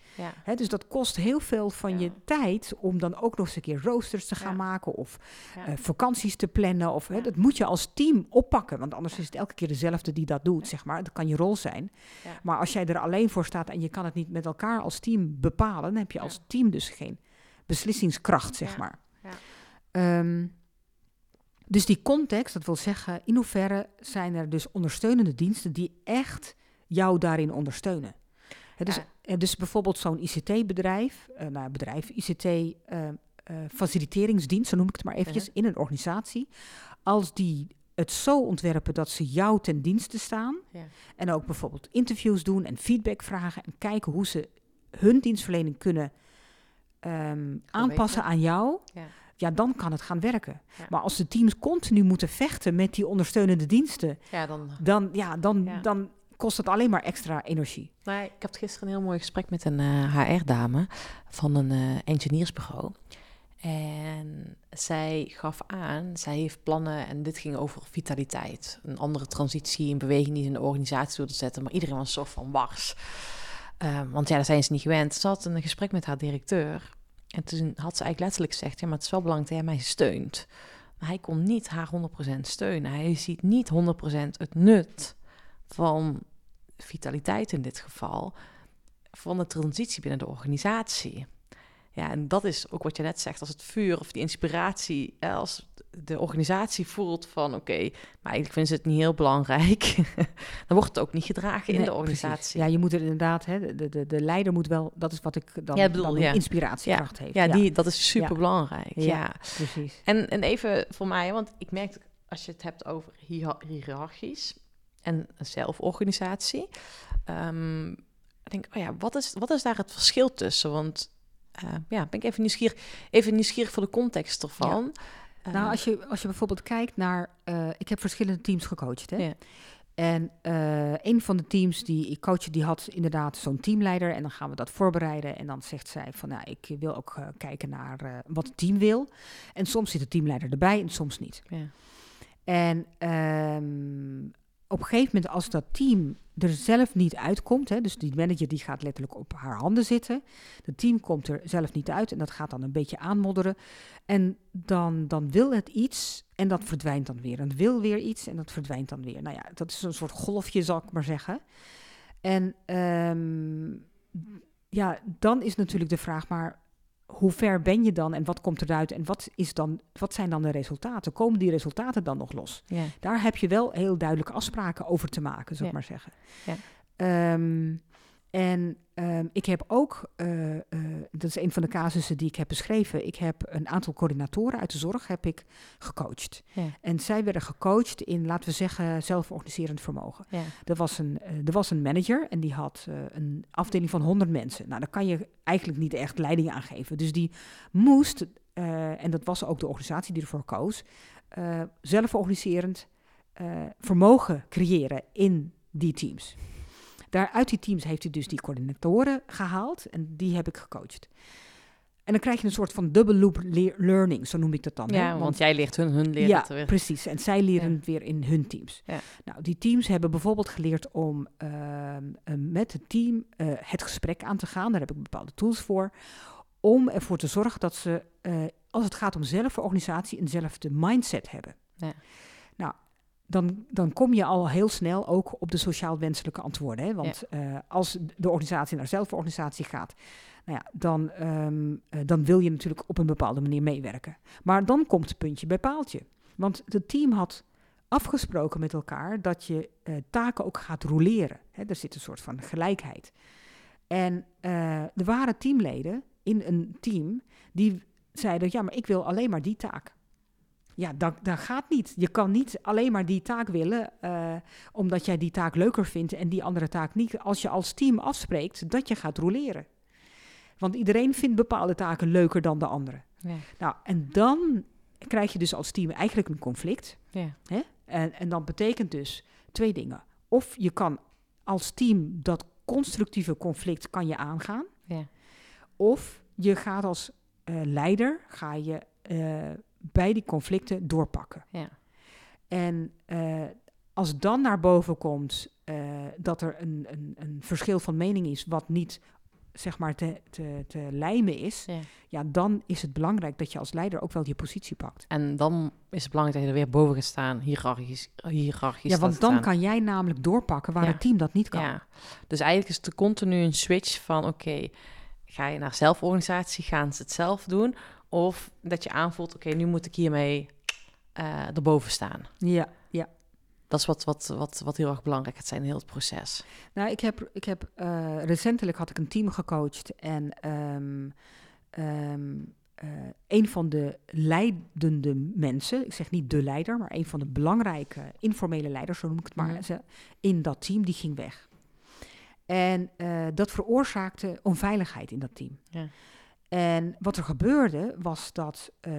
Ja. Dus dat kost heel veel van Ja. je tijd om dan ook nog eens een keer roosters te gaan Ja. maken of eh, vakanties te plannen. Of, dat moet je als team oppakken, want anders is het elke keer dezelfde die dat doet, zeg maar. Dat kan je rol zijn. Maar als jij er alleen voor staat en je kan het niet met elkaar als team bepalen, dan heb je als team dus geen beslissingskracht, zeg maar. Ja. Ehm, dus die context, dat wil zeggen, in hoeverre zijn er dus ondersteunende diensten die echt jou daarin ondersteunen. Hè, dus, Ja. dus bijvoorbeeld zo'n ICT-bedrijf, eh nou bedrijf, ICT eh, eh, zo noem ik het maar eventjes, in een organisatie. Als die het zo ontwerpen dat ze jou ten dienste staan Ja. en ook bijvoorbeeld interviews doen en feedback vragen en kijken hoe ze hun dienstverlening kunnen ehm, aanpassen aan jou, Ja. ja, dan kan het gaan werken. Ja. Maar als de teams continu moeten vechten met die ondersteunende diensten, ja, dan dan, ja, dan, dan kost het alleen maar extra energie. Nou, ik had gisteren een heel mooi gesprek met een HR-dame van een eh, engineersbureau. En zij gaf aan, zij heeft plannen en dit ging over vitaliteit. Een andere transitie, een beweging die ze in de organisatie wilde zetten. Maar iedereen was zo van wars. Ehm, want ja, daar zijn ze niet gewend. Ze had een gesprek met haar directeur. En toen had ze eigenlijk letterlijk gezegd, ja, maar het is wel belangrijk dat hij mij steunt. Maar hij kon niet haar 100% steunen. Hij ziet niet 100% het nut van vitaliteit in dit geval, van de transitie binnen de organisatie. Ja, en dat is ook wat je net zegt, als het vuur of die inspiratie, als de organisatie voelt van oké, maar eigenlijk vinden ze het niet heel belangrijk, dan wordt het ook niet gedragen in Nee, de organisatie. precies. Ja, je moet er inderdaad, hè, de, de, de leider moet wel, dat is wat ik dan, Ja, bedoel, dan ja. inspiratiekracht heeft. Ja, Die, dat is super belangrijk. Ja. Ja. precies. En, en even voor mij, want ik merk als je het hebt over hiër- hiërarchisch en zelforganisatie, ehm, ik denk, oh ja, wat is, wat is daar het verschil tussen? Want eh, ja, ben ik even nieuwsgierig, even nieuwsgierig voor de context ervan. Nou, als je, als je bijvoorbeeld kijkt naar... eh, ik heb verschillende teams gecoacht, hè? En eh, een van de teams die ik coachte, die had inderdaad zo'n teamleider. En dan gaan we dat voorbereiden. En dan zegt zij van, nou, ik wil ook kijken naar wat het team wil. En soms zit de teamleider erbij en soms niet. ja. En ehm, op een gegeven moment, als dat team er zelf niet uitkomt, hè, dus die manager die gaat letterlijk op haar handen zitten, het team komt er zelf niet uit en dat gaat dan een beetje aanmodderen. En dan, dan wil het iets en dat verdwijnt dan weer. En wil weer iets en dat verdwijnt dan weer. Nou ja, dat is een soort golfje, zal ik maar zeggen. En ehm, ja, dan is natuurlijk de vraag maar hoe ver ben je dan en wat komt eruit en wat, is dan, wat zijn dan de resultaten? Komen die resultaten dan nog los? Ja. Daar heb je wel heel duidelijke afspraken over te maken, zou ik Ja. maar zeggen. Ja. Ehm, en ehm, ik heb ook, eh, eh, dat is een van de casussen die ik heb beschreven, ik heb een aantal coördinatoren uit de zorg heb ik gecoacht. Ja. En zij werden gecoacht in, laten we zeggen, zelforganiserend vermogen. Ja. Er was een, eh, er was een manager en die had een afdeling van 100 mensen. Nou, daar kan je eigenlijk niet echt leiding aan geven. Dus die moest, en dat was ook de organisatie die ervoor koos, zelforganiserend vermogen creëren in die teams. Daar, uit die teams heeft hij dus die coördinatoren gehaald en die heb ik gecoacht. En dan krijg je een soort van double loop le- learning, zo noem ik dat dan. hè? ja, want, jij leert hun, hun leren ja, precies. En zij leren Ja. het weer in hun teams. Ja. Nou, die teams hebben bijvoorbeeld geleerd om ehm, eh, met het team eh, het gesprek aan te gaan. Daar heb ik bepaalde tools voor. Om ervoor te zorgen dat ze, eh, als het gaat om zelforganisatie, eenzelfde mindset hebben. Ja. Dan, dan kom je al heel snel ook op de sociaal wenselijke antwoorden. Hè? Want eh, als de organisatie naar zelforganisatie gaat, nou ja, dan, ehm, eh, dan wil je natuurlijk op een bepaalde manier meewerken. Maar dan komt het puntje bij paaltje. Want het team had afgesproken met elkaar dat je eh, taken ook gaat roleren. Hè? Er zit een soort van gelijkheid. En er waren teamleden in een team die zeiden: Ja, maar ik wil alleen maar die taak. Ja, dat, dat gaat niet. Je kan niet alleen maar die taak willen, eh, omdat jij die taak leuker vindt en die andere taak niet. Als je als team afspreekt dat je gaat roleren. Want iedereen vindt bepaalde taken leuker dan de andere. Ja. Nou, en dan krijg je dus als team eigenlijk een conflict. Ja. Hè? En, en dat betekent dus twee dingen. Of je kan als team dat constructieve conflict kan je aangaan. Ja. Of je gaat als eh, leider ga je eh, bij die conflicten doorpakken. Ja. En eh, als dan naar boven komt eh, dat er een, een, een verschil van mening is, wat niet zeg maar te, te, te lijmen is, Ja. ja, dan is het belangrijk dat je als leider ook wel je positie pakt. En dan is het belangrijk dat je er weer boven gaat staan, hiërarchisch. hiërarchisch Ja, want dan staan. kan jij namelijk doorpakken waar Ja. het team dat niet kan. Ja, dus eigenlijk is het continu een switch van oké, ga je naar zelforganisatie, gaan ze het zelf doen? Of dat je aanvoelt, oké, nu moet ik hiermee eh erboven staan. ja, ja. Dat is wat, wat, wat, wat heel erg belangrijk gaat zijn in heel het proces. Nou, ik heb, ik heb eh, recentelijk had ik een team gecoacht en ehm, ehm, eh, een van de leidende mensen, ik zeg niet de leider, maar een van de belangrijke informele leiders, zo noem ik het maar, Mhm. in dat team, die ging weg. En dat veroorzaakte onveiligheid in dat team. Ja. En wat er gebeurde was dat eh,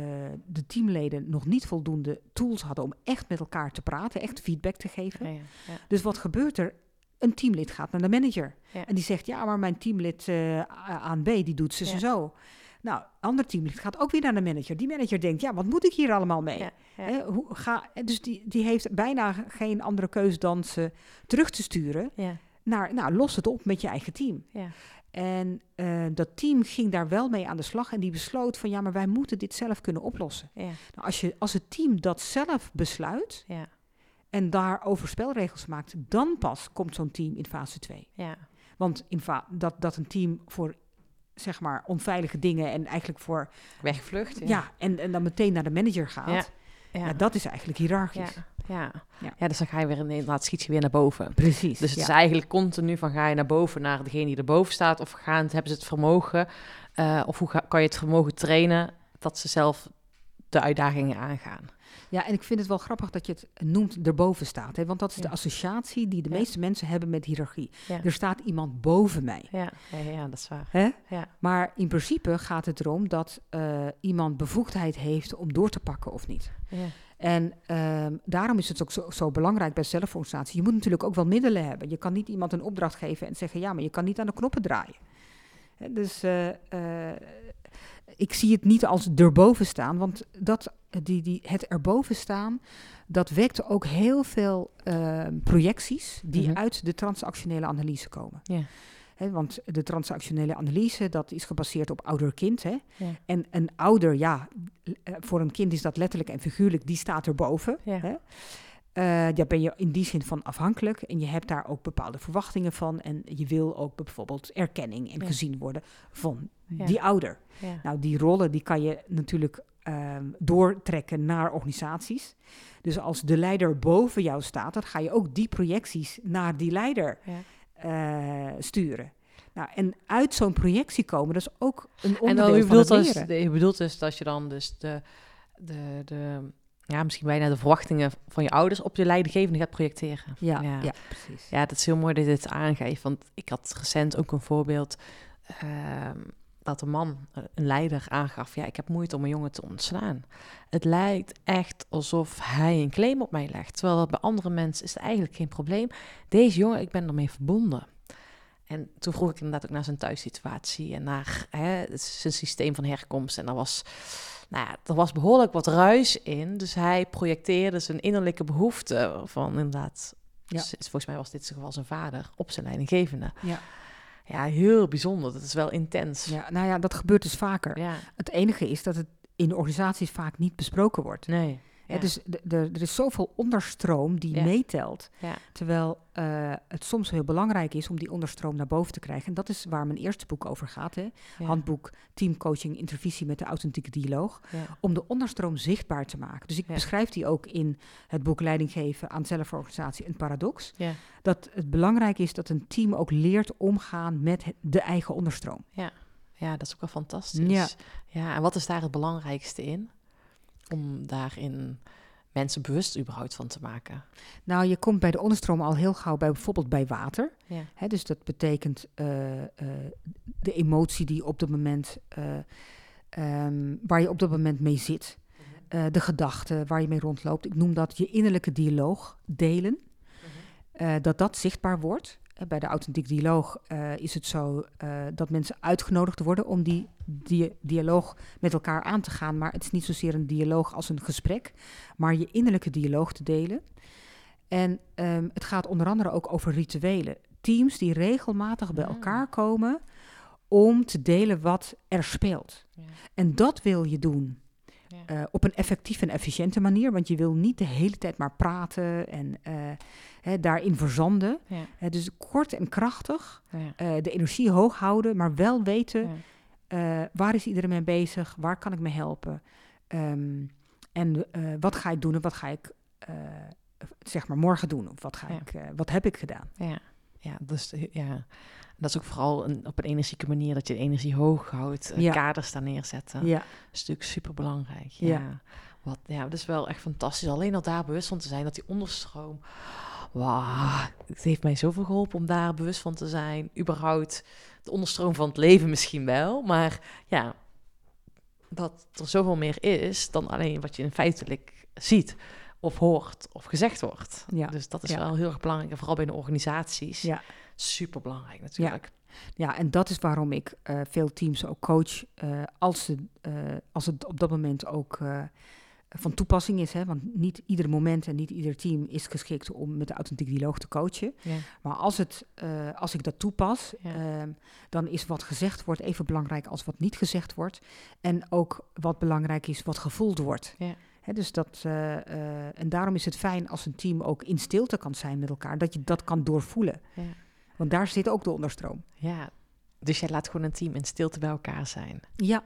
de teamleden nog niet voldoende tools hadden om echt met elkaar te praten, echt feedback te geven. Ja. Dus wat gebeurt er? Een teamlid gaat naar de manager. Ja. En die zegt, ja, maar mijn teamlid eh, A- aan B, die doet ze zo. Nou, ander teamlid gaat ook weer naar de manager. Die manager denkt, ja, wat moet ik hier allemaal mee? Hè, hoe ga, dus die, die heeft bijna geen andere keus dan ze terug te sturen Ja, naar, nou, los het op met je eigen team. Ja, En eh, dat team ging daar wel mee aan de slag en die besloot van, ja, maar wij moeten dit zelf kunnen oplossen. ja, Nou, als, je, als het team dat zelf besluit ja, en daarover spelregels maakt, dan pas komt zo'n team in fase 2. ja, Want in dat, dat een team voor zeg maar, onveilige dingen en eigenlijk voor... Wegvlucht. Ja, en, en dan meteen naar de manager gaat. Ja. ja. dat is eigenlijk hiërarchisch. Ja, ja. Ja. dus dan ga je weer inderdaad schiet je weer naar boven. Precies. Dus het ja. is eigenlijk continu van ga je naar boven naar degene die erboven staat, of gaan, hebben ze het vermogen, eh, of hoe ga- kan je het vermogen trainen dat ze zelf de uitdagingen aangaan. Ja, en ik vind het wel grappig dat je het noemt erboven staat. Hè? Want dat is de associatie die de Ja. meeste mensen hebben met hiërarchie. Ja. Er staat iemand boven mij. Ja, ja, ja, dat is waar. Hè? Ja. Maar in principe gaat het erom dat eh, iemand bevoegdheid heeft om door te pakken of niet. Ja. En ehm, daarom is het ook zo, zo belangrijk bij zelforganisatie. Je moet natuurlijk ook wel middelen hebben. Je kan niet iemand een opdracht geven en zeggen: ja, maar je kan niet aan de knoppen draaien. Hè, Dus eh, eh, ik zie het niet als erboven staan, want dat, die, die, het erboven staan, dat wekt ook heel veel ehm, projecties die Mhm. uit de transactionele analyse komen. Ja. Want de transactionele analyse, dat is gebaseerd op ouder-kind. Ja. En een ouder, ja, eh, voor een kind is dat letterlijk en figuurlijk, die staat erboven. Ja. Hè? Eh, daar ben je in die zin van afhankelijk. En je hebt daar ook bepaalde verwachtingen van. En je wil ook bijvoorbeeld erkenning en Ja. gezien worden van Ja. die ouder. Ja. Nou, die rollen die kan je natuurlijk ehm, doortrekken naar organisaties. Dus als de leider boven jou staat, dan ga je ook die projecties naar die leider Ja. eh, sturen. Nou, en uit zo'n projectie komen, dat is ook een En onderdeel dan, je, van het bedoelt dus, leren. je bedoelt dus dat je dan dus de, de, de, ja, misschien bijna de verwachtingen van je ouders op je leidinggevende gaat projecteren. Ja, ja. ja. precies. Ja, dat is heel mooi dat je dit aangeeft. Want ik had recent ook een voorbeeld ehm, dat een man, eh, een leider, aangaf: Ja, ik heb moeite om een jongen te ontslaan. Het lijkt echt alsof hij een claim op mij legt. Terwijl dat bij andere mensen is het eigenlijk geen probleem. Deze jongen, ik ben ermee verbonden. En toen vroeg ik inderdaad ook naar zijn thuissituatie en naar hè, zijn systeem van herkomst. En er was, nou ja, er was behoorlijk wat ruis in. Dus hij projecteerde zijn innerlijke behoefte van inderdaad Ja. Volgens mij was dit in geval zijn vader op zijn leidinggevende. Ja. Ja, heel bijzonder. Dat is wel intens. Ja, nou ja, dat gebeurt dus vaker. Ja. Het enige is dat het in organisaties vaak niet besproken wordt. Nee. Hè, Ja. dus er is zoveel onderstroom die Ja. meetelt. Ja. Terwijl eh, het soms heel belangrijk is om die onderstroom naar boven te krijgen. En dat is waar mijn eerste boek over gaat. Hè? Ja. Handboek Teamcoaching Intervisie met de Authentieke Dialoog. Ja. Om de onderstroom zichtbaar te maken. Dus ik Ja. beschrijf die ook in het boek Leiding geven aan zelforganisatie, een paradox. Ja. Dat het belangrijk is dat een team ook leert omgaan met de eigen onderstroom. ja, dat is ook wel fantastisch. Ja. ja, en wat is daar het belangrijkste in? Om daarin mensen bewust überhaupt van te maken. Nou, je komt bij de onderstroom al heel gauw bij bijvoorbeeld bij water. Ja. Hè, dus dat betekent eh, eh, de emotie die op dat moment, eh, ehm, waar je op dat moment mee zit. Eh, de gedachten waar je mee rondloopt. Ik noem dat je innerlijke dialoog delen. Eh, dat dat zichtbaar wordt. Eh, bij de authentiek dialoog eh, is het zo eh, dat mensen uitgenodigd worden om die, die dialoog met elkaar aan te gaan. Maar het is niet zozeer een dialoog als een gesprek, maar je innerlijke dialoog te delen. En ehm, het gaat onder andere ook over rituelen. Teams die regelmatig bij Ah. elkaar komen om te delen wat er speelt. Ja. En dat wil je doen Ja. op een effectieve en efficiënte manier. Want je wil niet de hele tijd maar praten en hè, daarin verzanden. Ja. Hè, dus kort en krachtig, Ja. eh, de energie hoog houden, maar wel weten Ja. eh, waar is iedereen mee bezig, waar kan ik mee helpen. Ehm, en eh, wat ga ik doen en wat ga ik eh, zeg maar morgen doen of wat, ga Ja. ik, eh, wat heb ik gedaan. Ja, ja, dus ja. Dat is ook vooral een, op een energieke manier dat je de energie hoog houdt, Ja. kaders daar neerzetten. Ja, Dat is natuurlijk super belangrijk. Ja. Ja. Wat, ja, dat is wel echt fantastisch. Alleen al daar bewust van te zijn dat die onderstroom. Wauw, het heeft mij zoveel geholpen om daar bewust van te zijn. Überhaupt de onderstroom van het leven misschien wel. Maar ja, dat er zoveel meer is dan alleen wat je in feitelijk ziet. Of hoort of gezegd wordt. Ja. Dus dat is Ja. wel heel erg belangrijk. En vooral binnen organisaties. Ja. Super belangrijk natuurlijk. ja, en dat is waarom ik eh, veel teams ook coach eh, als, ze, eh, als het op dat moment ook van toepassing is. Hè? Want niet ieder moment en niet ieder team is geschikt om met de authentieke dialoog te coachen. Ja. Maar als, het, eh, als ik dat toepas, Ja. ehm, dan is wat gezegd wordt even belangrijk als wat niet gezegd wordt. En ook wat belangrijk is, wat gevoeld wordt. Ja. Dus dat, eh, eh, en daarom is het fijn als een team ook in stilte kan zijn met elkaar, dat je dat kan doorvoelen. Ja. Want daar zit ook de onderstroom. Ja, Dus jij laat gewoon een team in stilte bij elkaar zijn. Ja.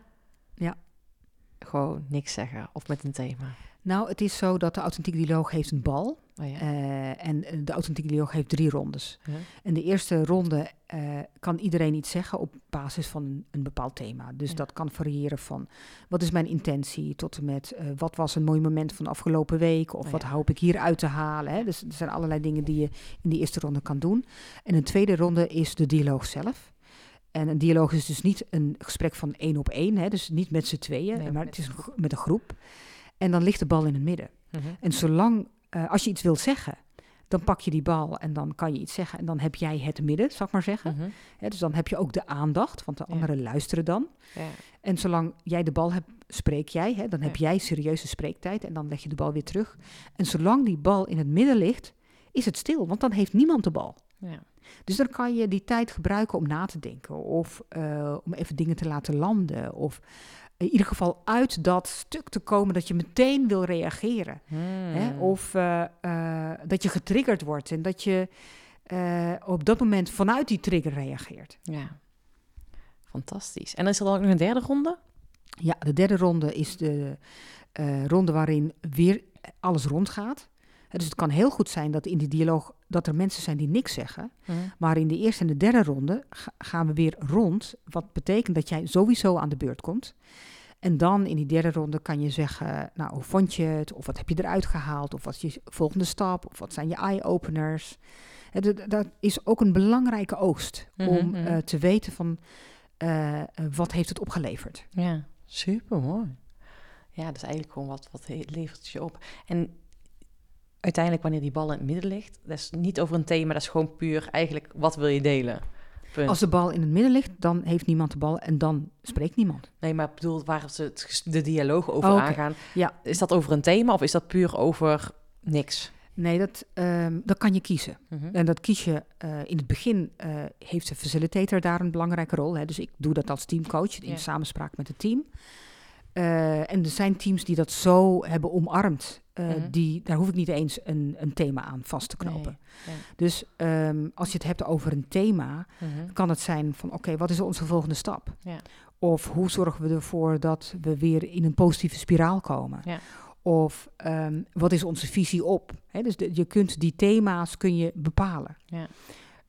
Gewoon niks zeggen of met een thema. Nou, het is zo dat de authentieke dialoog heeft een bal. Oh ja. eh, en eh, de authentieke dialoog heeft drie rondes. En de eerste ronde eh, kan iedereen iets zeggen op basis van een, een bepaald thema. Dus Ja. dat kan variëren van wat is mijn intentie tot en met wat was een mooi moment van de afgelopen week of Oh wat hoop ik hier uit te halen. Hè? Dus er zijn allerlei dingen die je in die eerste ronde kan doen. En een tweede ronde is de dialoog zelf. En een dialoog is dus niet een gesprek van één op één, hè? dus niet met z'n tweeën, Nee, maar het is een met een groep. En dan ligt de bal in het midden. Mhm. En zolang, eh, als je iets wil zeggen, dan pak je die bal en dan kan je iets zeggen. En dan heb jij het midden, zal ik maar zeggen. Mhm. Hè, dus dan heb je ook de aandacht, want de Ja. anderen luisteren dan. Ja. En zolang jij de bal hebt, spreek jij. Hè, dan heb jij serieuze spreektijd en dan leg je de bal weer terug. En zolang die bal in het midden ligt, is het stil, want dan heeft niemand de bal. Ja. Dus dan kan je die tijd gebruiken om na te denken of eh, om even dingen te laten landen. Of in ieder geval uit dat stuk te komen dat je meteen wil reageren. Hè? Hmm. Of eh, eh, dat je getriggerd wordt en dat je op dat moment vanuit die trigger reageert. Ja. Fantastisch. En is er dan ook nog een derde ronde? Ja, de derde ronde is de ronde waarin weer alles rondgaat. Dus het kan heel goed zijn dat in die dialoog dat er mensen zijn die niks zeggen. Maar in de eerste en de derde ronde ga- gaan we weer rond. Wat betekent dat jij sowieso aan de beurt komt. En dan in die derde ronde kan je zeggen, nou, hoe vond je het? Of wat heb je eruit gehaald? Of wat is je volgende stap? Of wat zijn je eye-openers? Dat- Dat is ook een belangrijke oogst Mhm, om mhm. eh, te weten van eh, wat heeft het opgeleverd. Ja, super mooi. Ja, dat is eigenlijk gewoon wat, wat levert je op. En uiteindelijk, wanneer die bal in het midden ligt, dat is niet over een thema, dat is gewoon puur eigenlijk wat wil je delen. Punt. Als de bal in het midden ligt, dan heeft niemand de bal en dan spreekt niemand. Nee, maar ik bedoel, waar ze het de dialoog over Oh, aangaan, Ja. is dat over een thema of is dat puur over niks? Nee, dat, ehm, dat kan je kiezen. Mhm. En dat kies je eh, in het begin, eh, heeft de facilitator daar een belangrijke rol. Hè? Dus ik doe dat als teamcoach in Ja. samenspraak met het team. Eh, en er zijn teams die dat zo hebben omarmd. Eh, Mhm. die, daar hoef ik niet eens een, een thema aan vast te knopen. Nee. Dus ehm, als je het hebt over een thema, Mhm. kan het zijn van oké, wat is onze volgende stap? Ja. Of hoe zorgen we ervoor dat we weer in een positieve spiraal komen? Ja. Of ehm, wat is onze visie op? Dus de- je kunt die thema's kun je bepalen. Ja.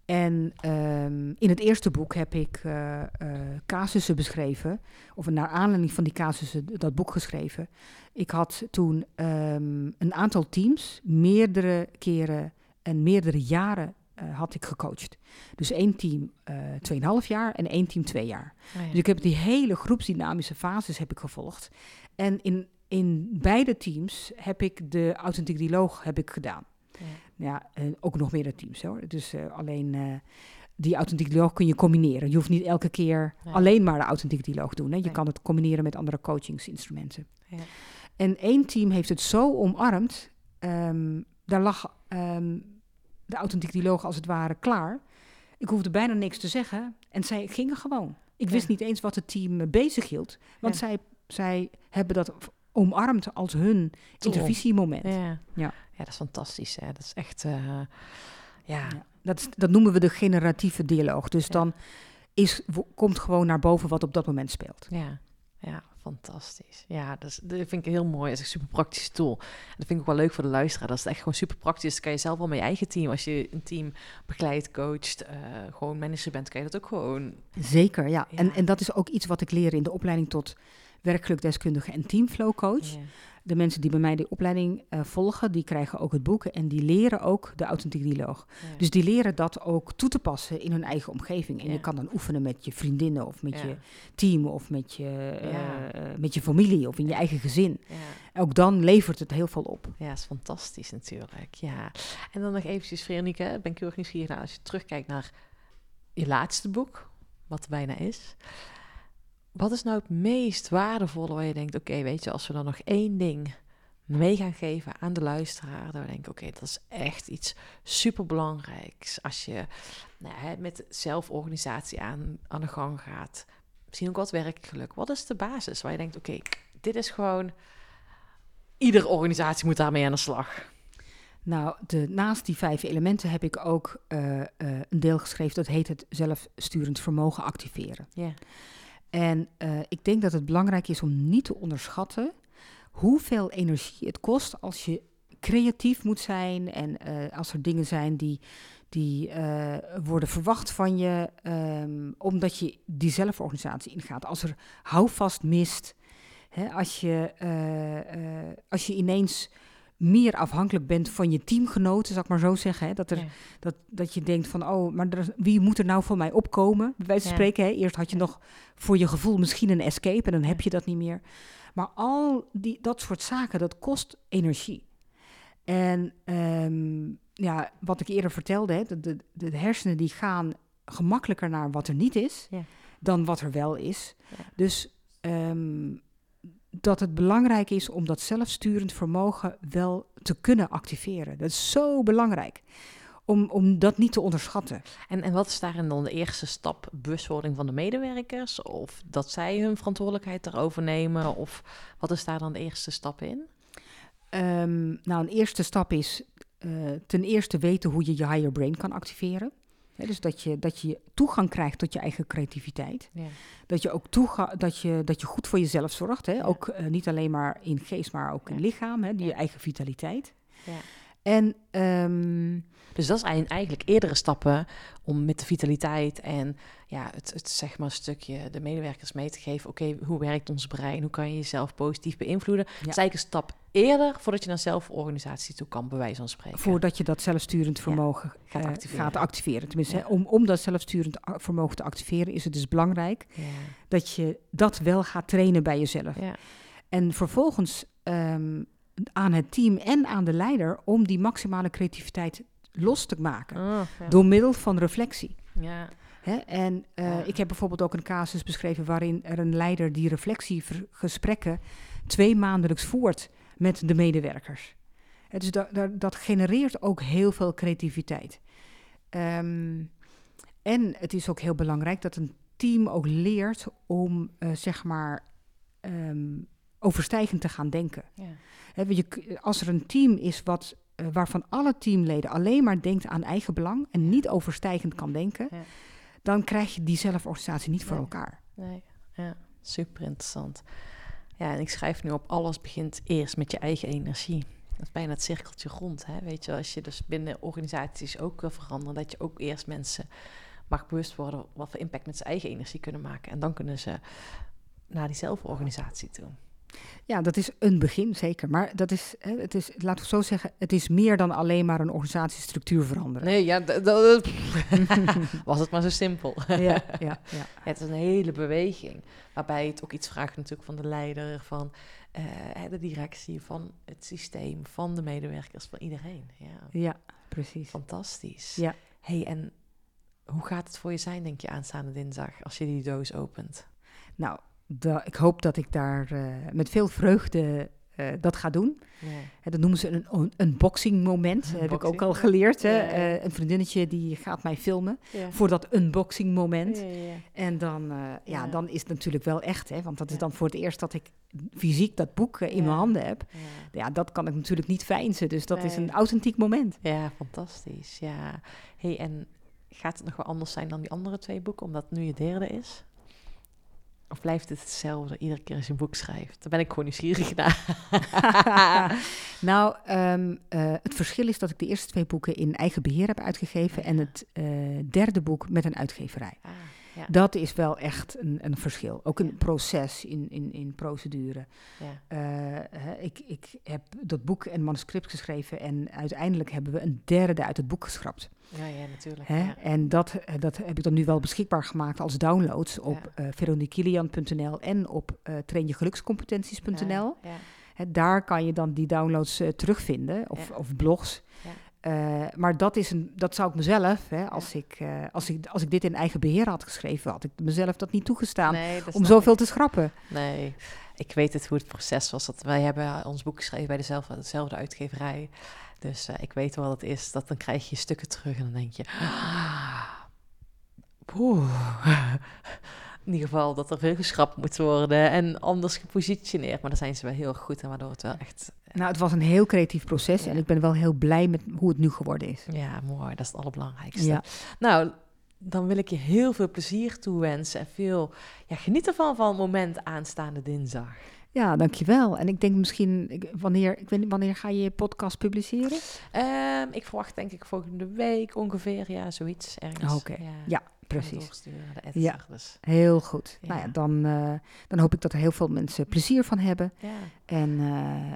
En ehm, in het eerste boek heb ik eh, eh, casussen beschreven, of naar aanleiding van die casussen dat boek geschreven. Ik had toen ehm, een aantal teams, meerdere keren en meerdere jaren eh, had ik gecoacht. Dus één team eh 2,5 jaar en één team twee jaar. Oh ja. Dus ik heb die hele groepsdynamische fases heb ik gevolgd. En in, in beide teams heb ik de authentiek dialoog heb ik gedaan. Ja. Ja, en ook nog meerdere teams hoor. Dus eh, alleen eh, die authentiek dialoog kun je combineren. Je hoeft niet elke keer Nee. alleen maar de authentiek dialoog doen. Hè. Je Nee. kan het combineren met andere coachingsinstrumenten. Ja. En één team heeft het zo omarmd. ehm, daar lag ehm, de authentiek dialoog als het ware klaar. Ik hoefde bijna niks te zeggen. En zij gingen gewoon. Ik Ja. wist niet eens wat het team eh, bezig hield. Want Ja. zij, zij hebben dat omarmd als hun intervisiemoment. Ja. Ja. dat is fantastisch. Hè? Dat is echt, eh, ja, Ja. Dat, is- dat noemen we de generatieve dialoog. Dus Ja. dan is, komt gewoon naar boven wat op dat moment speelt. Ja, ja, fantastisch. Ja, dat, is, dat vind ik heel mooi. Dat is een super praktische tool. En dat vind ik ook wel leuk voor de luisteraar. Dat is echt gewoon super praktisch. Dat kan je zelf wel met je eigen team. Als je een team begeleidt, coacht, eh, gewoon manager bent, kan je dat ook gewoon. Zeker, ja. Ja. En, en dat is ook iets wat ik leer in de opleiding tot werkgelukdeskundige en teamflow coach. Ja. De mensen die bij mij die opleiding eh, volgen, die krijgen ook het boek en die leren ook de authentiek dialoog. Ja. Dus die leren dat ook toe te passen in hun eigen omgeving. En Ja. je kan dan oefenen met je vriendinnen of met je team of met je, eh, met je familie of in je eigen gezin. Ook dan levert het heel veel op. Ja, dat is fantastisch natuurlijk. Ja. En dan nog eventjes, Veronica, ben ik heel erg nieuwsgierig naar als je terugkijkt naar je laatste boek, wat er bijna is. Wat is nou het meest waardevolle waar je denkt, oké, weet je, als we dan nog één ding mee gaan geven aan de luisteraar, dan denk ik, oké, dat is echt iets superbelangrijks. Als je nou, met zelforganisatie aan, aan de gang gaat, misschien ook wat werkgeluk. Wat is de basis waar je denkt, oké, dit is gewoon, iedere organisatie moet daarmee aan de slag. Nou, de, naast die vijf elementen heb ik ook eh, eh, een deel geschreven dat heet het zelfsturend vermogen activeren. Ja. En eh, ik denk dat het belangrijk is om niet te onderschatten hoeveel energie het kost als je creatief moet zijn en eh, als er dingen zijn die, die eh, worden verwacht van je, ehm, omdat je die zelforganisatie ingaat. Als er houvast mist, hè, als, je, als je ineens meer afhankelijk bent van je teamgenoten, zal ik maar zo zeggen. Hè, dat, er, Ja. dat, dat je denkt van, oh, maar er wie moet er nou voor mij opkomen? Bij wijze van Ja. spreken, hè, eerst had je Ja. nog voor je gevoel misschien een escape en dan heb je dat niet meer. Maar al die, dat soort zaken, dat kost energie. En ehm, ja, wat ik eerder vertelde, hè, de, de, de hersenen die gaan gemakkelijker naar wat er niet is, dan wat er wel is. Dus ehm, dat het belangrijk is om dat zelfsturend vermogen wel te kunnen activeren. Dat is zo belangrijk. Om, om dat niet te onderschatten. En, en wat is daarin dan de eerste stap? Bewustwording van de medewerkers? Of dat zij hun verantwoordelijkheid erover nemen? Of wat is daar dan de eerste stap in? Ehm, nou, een eerste stap is eh, ten eerste weten hoe je je higher brain kan activeren. Dus dat je, dat je toegang krijgt tot je eigen creativiteit. Ja. Dat je ook toega dat je, dat je goed voor jezelf zorgt. Hè? Ook eh, niet alleen maar in geest, maar ook in lichaam. Hè? Die je eigen vitaliteit. Ja. En ehm, Dus dat zijn eigenlijk eerdere stappen om met de vitaliteit en ja, het, het zeg maar stukje de medewerkers mee te geven. Oké, hoe werkt ons brein? Hoe kan je jezelf positief beïnvloeden? Dat is eigenlijk een stap eerder voordat je naar zelforganisatie toe kan, bij wijze van spreken. voordat je dat zelfsturend vermogen gaat eh, activeren. gaat activeren. Tenminste, Ja. om, om dat zelfsturend vermogen te activeren is het dus belangrijk Ja. dat je dat wel gaat trainen bij jezelf. Ja. En vervolgens ehm, aan het team en aan de leider om die maximale creativiteit los te maken. Oh, ja. Door middel van reflectie. ja. Hè? En eh, Ja. ik heb bijvoorbeeld ook een casus beschreven waarin er een leider die reflectiegesprekken twee maandelijks voert met de medewerkers. Hè, dus da- da- dat genereert ook heel veel creativiteit. Ehm, en het is ook heel belangrijk dat een team ook leert om, eh, zeg maar, ehm, overstijgend te gaan denken. Ja. Je, als er een team is wat, eh, waarvan alle teamleden alleen maar denkt aan eigen belang en niet overstijgend kan denken, Ja. dan krijg je die zelforganisatie niet voor elkaar. Nee, ja, super interessant. Ja, en ik schrijf nu op, alles begint eerst met je eigen energie. Dat is bijna het cirkeltje rond, hè? Weet je, als je dus binnen organisaties ook wil veranderen, dat je ook eerst mensen mag bewust worden wat voor impact met zijn eigen energie kunnen maken. En dan kunnen ze naar die zelforganisatie toe. Ja, dat is een begin, zeker. Maar dat is, het is, laten we zo zeggen, het is meer dan alleen maar een organisatiestructuur veranderen. Nee, ja, was het maar zo simpel. Ja, ja, ja. Ja, het is een hele beweging. Waarbij het ook iets vraagt natuurlijk van de leider, van eh, de directie, van het systeem, van de medewerkers, van iedereen. Ja, ja precies. fantastisch. Ja. hey, en hoe gaat het voor je zijn, denk je, aanstaande dinsdag, als je die doos opent? Nou, da- ik hoop dat ik daar eh, met veel vreugde eh, dat ga doen. Hè, dat noemen ze een un- unboxing moment. heb ik ook Unboxing, al geleerd. Hè. Eh, een vriendinnetje die gaat mij filmen voor dat unboxing moment. En dan, eh, ja, dan is het natuurlijk wel echt, hè, want dat is dan voor het eerst dat ik fysiek dat boek eh, in mijn handen heb. Ja. Ja, dat kan ik natuurlijk niet veinzen, dus dat is een authentiek moment. Ja, fantastisch. Ja. hey, en gaat het nog wel anders zijn dan die andere twee boeken, omdat het nu je derde is? Of blijft het hetzelfde iedere keer als je een boek schrijft? Daar ben ik gewoon nieuwsgierig naar. nou, ehm, eh, het verschil is dat ik de eerste twee boeken in eigen beheer heb uitgegeven en het eh, derde boek met een uitgeverij. Ah, ja. Dat is wel echt een, een verschil. Ook een Ja. proces in, in, in procedure. ja. Eh, ik, ik heb dat boek en manuscript geschreven en uiteindelijk hebben we een derde uit het boek geschrapt. Ja, ja, natuurlijk. Hè? Ja. En dat, eh, dat heb ik dan nu wel beschikbaar gemaakt als downloads op Ja. eh veroniekilian.nl en op eh trainjegelukscompetenties.nl. Hè, daar kan je dan die downloads terugvinden, of, of blogs. Ja. Maar dat, is een, dat zou ik mezelf, hè, als, ik, als, ik, als ik dit in eigen beheer had geschreven, had ik mezelf dat niet toegestaan Nee, dat om zoveel ik. te schrappen. Nee, ik weet het hoe het proces was. Dat wij hebben ons boek geschreven bij dezelfde, dezelfde uitgeverij. Dus eh, ik weet wel wat het is. Dat dan krijg je stukken terug en dan denk je... ah, Poeh. In ieder geval dat er veel geschrapt moet worden en anders gepositioneerd. Maar daar zijn ze wel heel goed in, waardoor het wel echt Nou, het was een heel creatief proces Ja. en ik ben wel heel blij met hoe het nu geworden is. Ja, mooi. Dat is het allerbelangrijkste. Ja. Nou, dan wil ik je heel veel plezier toewensen en veel ja, geniet ervan van het moment aanstaande dinsdag. Ja, dankjewel. En ik denk misschien, ik- wanneer, ik weet niet, wanneer ga je je podcast publiceren? Ehm, ik verwacht denk ik volgende week ongeveer, ja, zoiets ergens. Oké. Ja, Ja, precies. de Ja. Dus, Heel goed. Ja. Nou ja, dan, eh, dan hoop ik dat er heel veel mensen plezier van hebben. ja. En,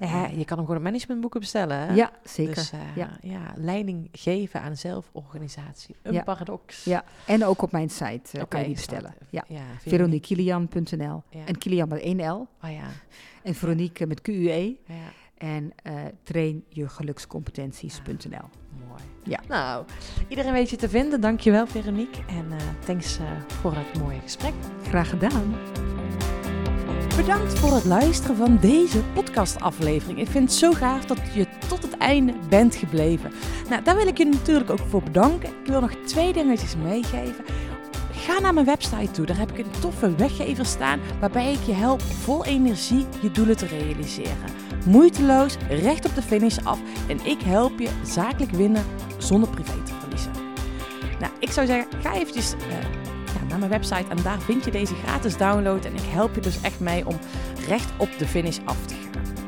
eh, Ja, je kan hem gewoon managementboeken bestellen. Hè? ja, zeker. Dus eh, ja. Ja. leiding geven aan zelforganisatie. Een paradox. Ja, en ook op mijn site kan je die bestellen. Ja, ja veroniekilian.nl. En Kilian met 1 L. Oh ja, En Veronique met QUE. ja, En eh trainjegelukscompetenties.nl. mooi. Ja. Nou, iedereen weet je te vinden. Dankjewel Veronique. En eh, thanks eh, voor het mooie gesprek. Graag gedaan. Bedankt voor het luisteren van deze podcastaflevering. Ik vind het zo gaaf dat je tot het einde bent gebleven. Nou, daar wil ik je natuurlijk ook voor bedanken. Ik wil nog twee dingetjes meegeven. Ga naar mijn website toe. Daar heb ik een toffe weggever staan waarbij ik je help vol energie je doelen te realiseren. Moeiteloos, recht op de finish af en ik help je zakelijk winnen zonder privé te verliezen. Nou, ik zou zeggen, ga eventjes eh, naar mijn website en daar vind je deze gratis download. En ik help je dus echt mee om recht op de finish af te gaan.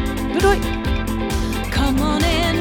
Doei doei! Come on in.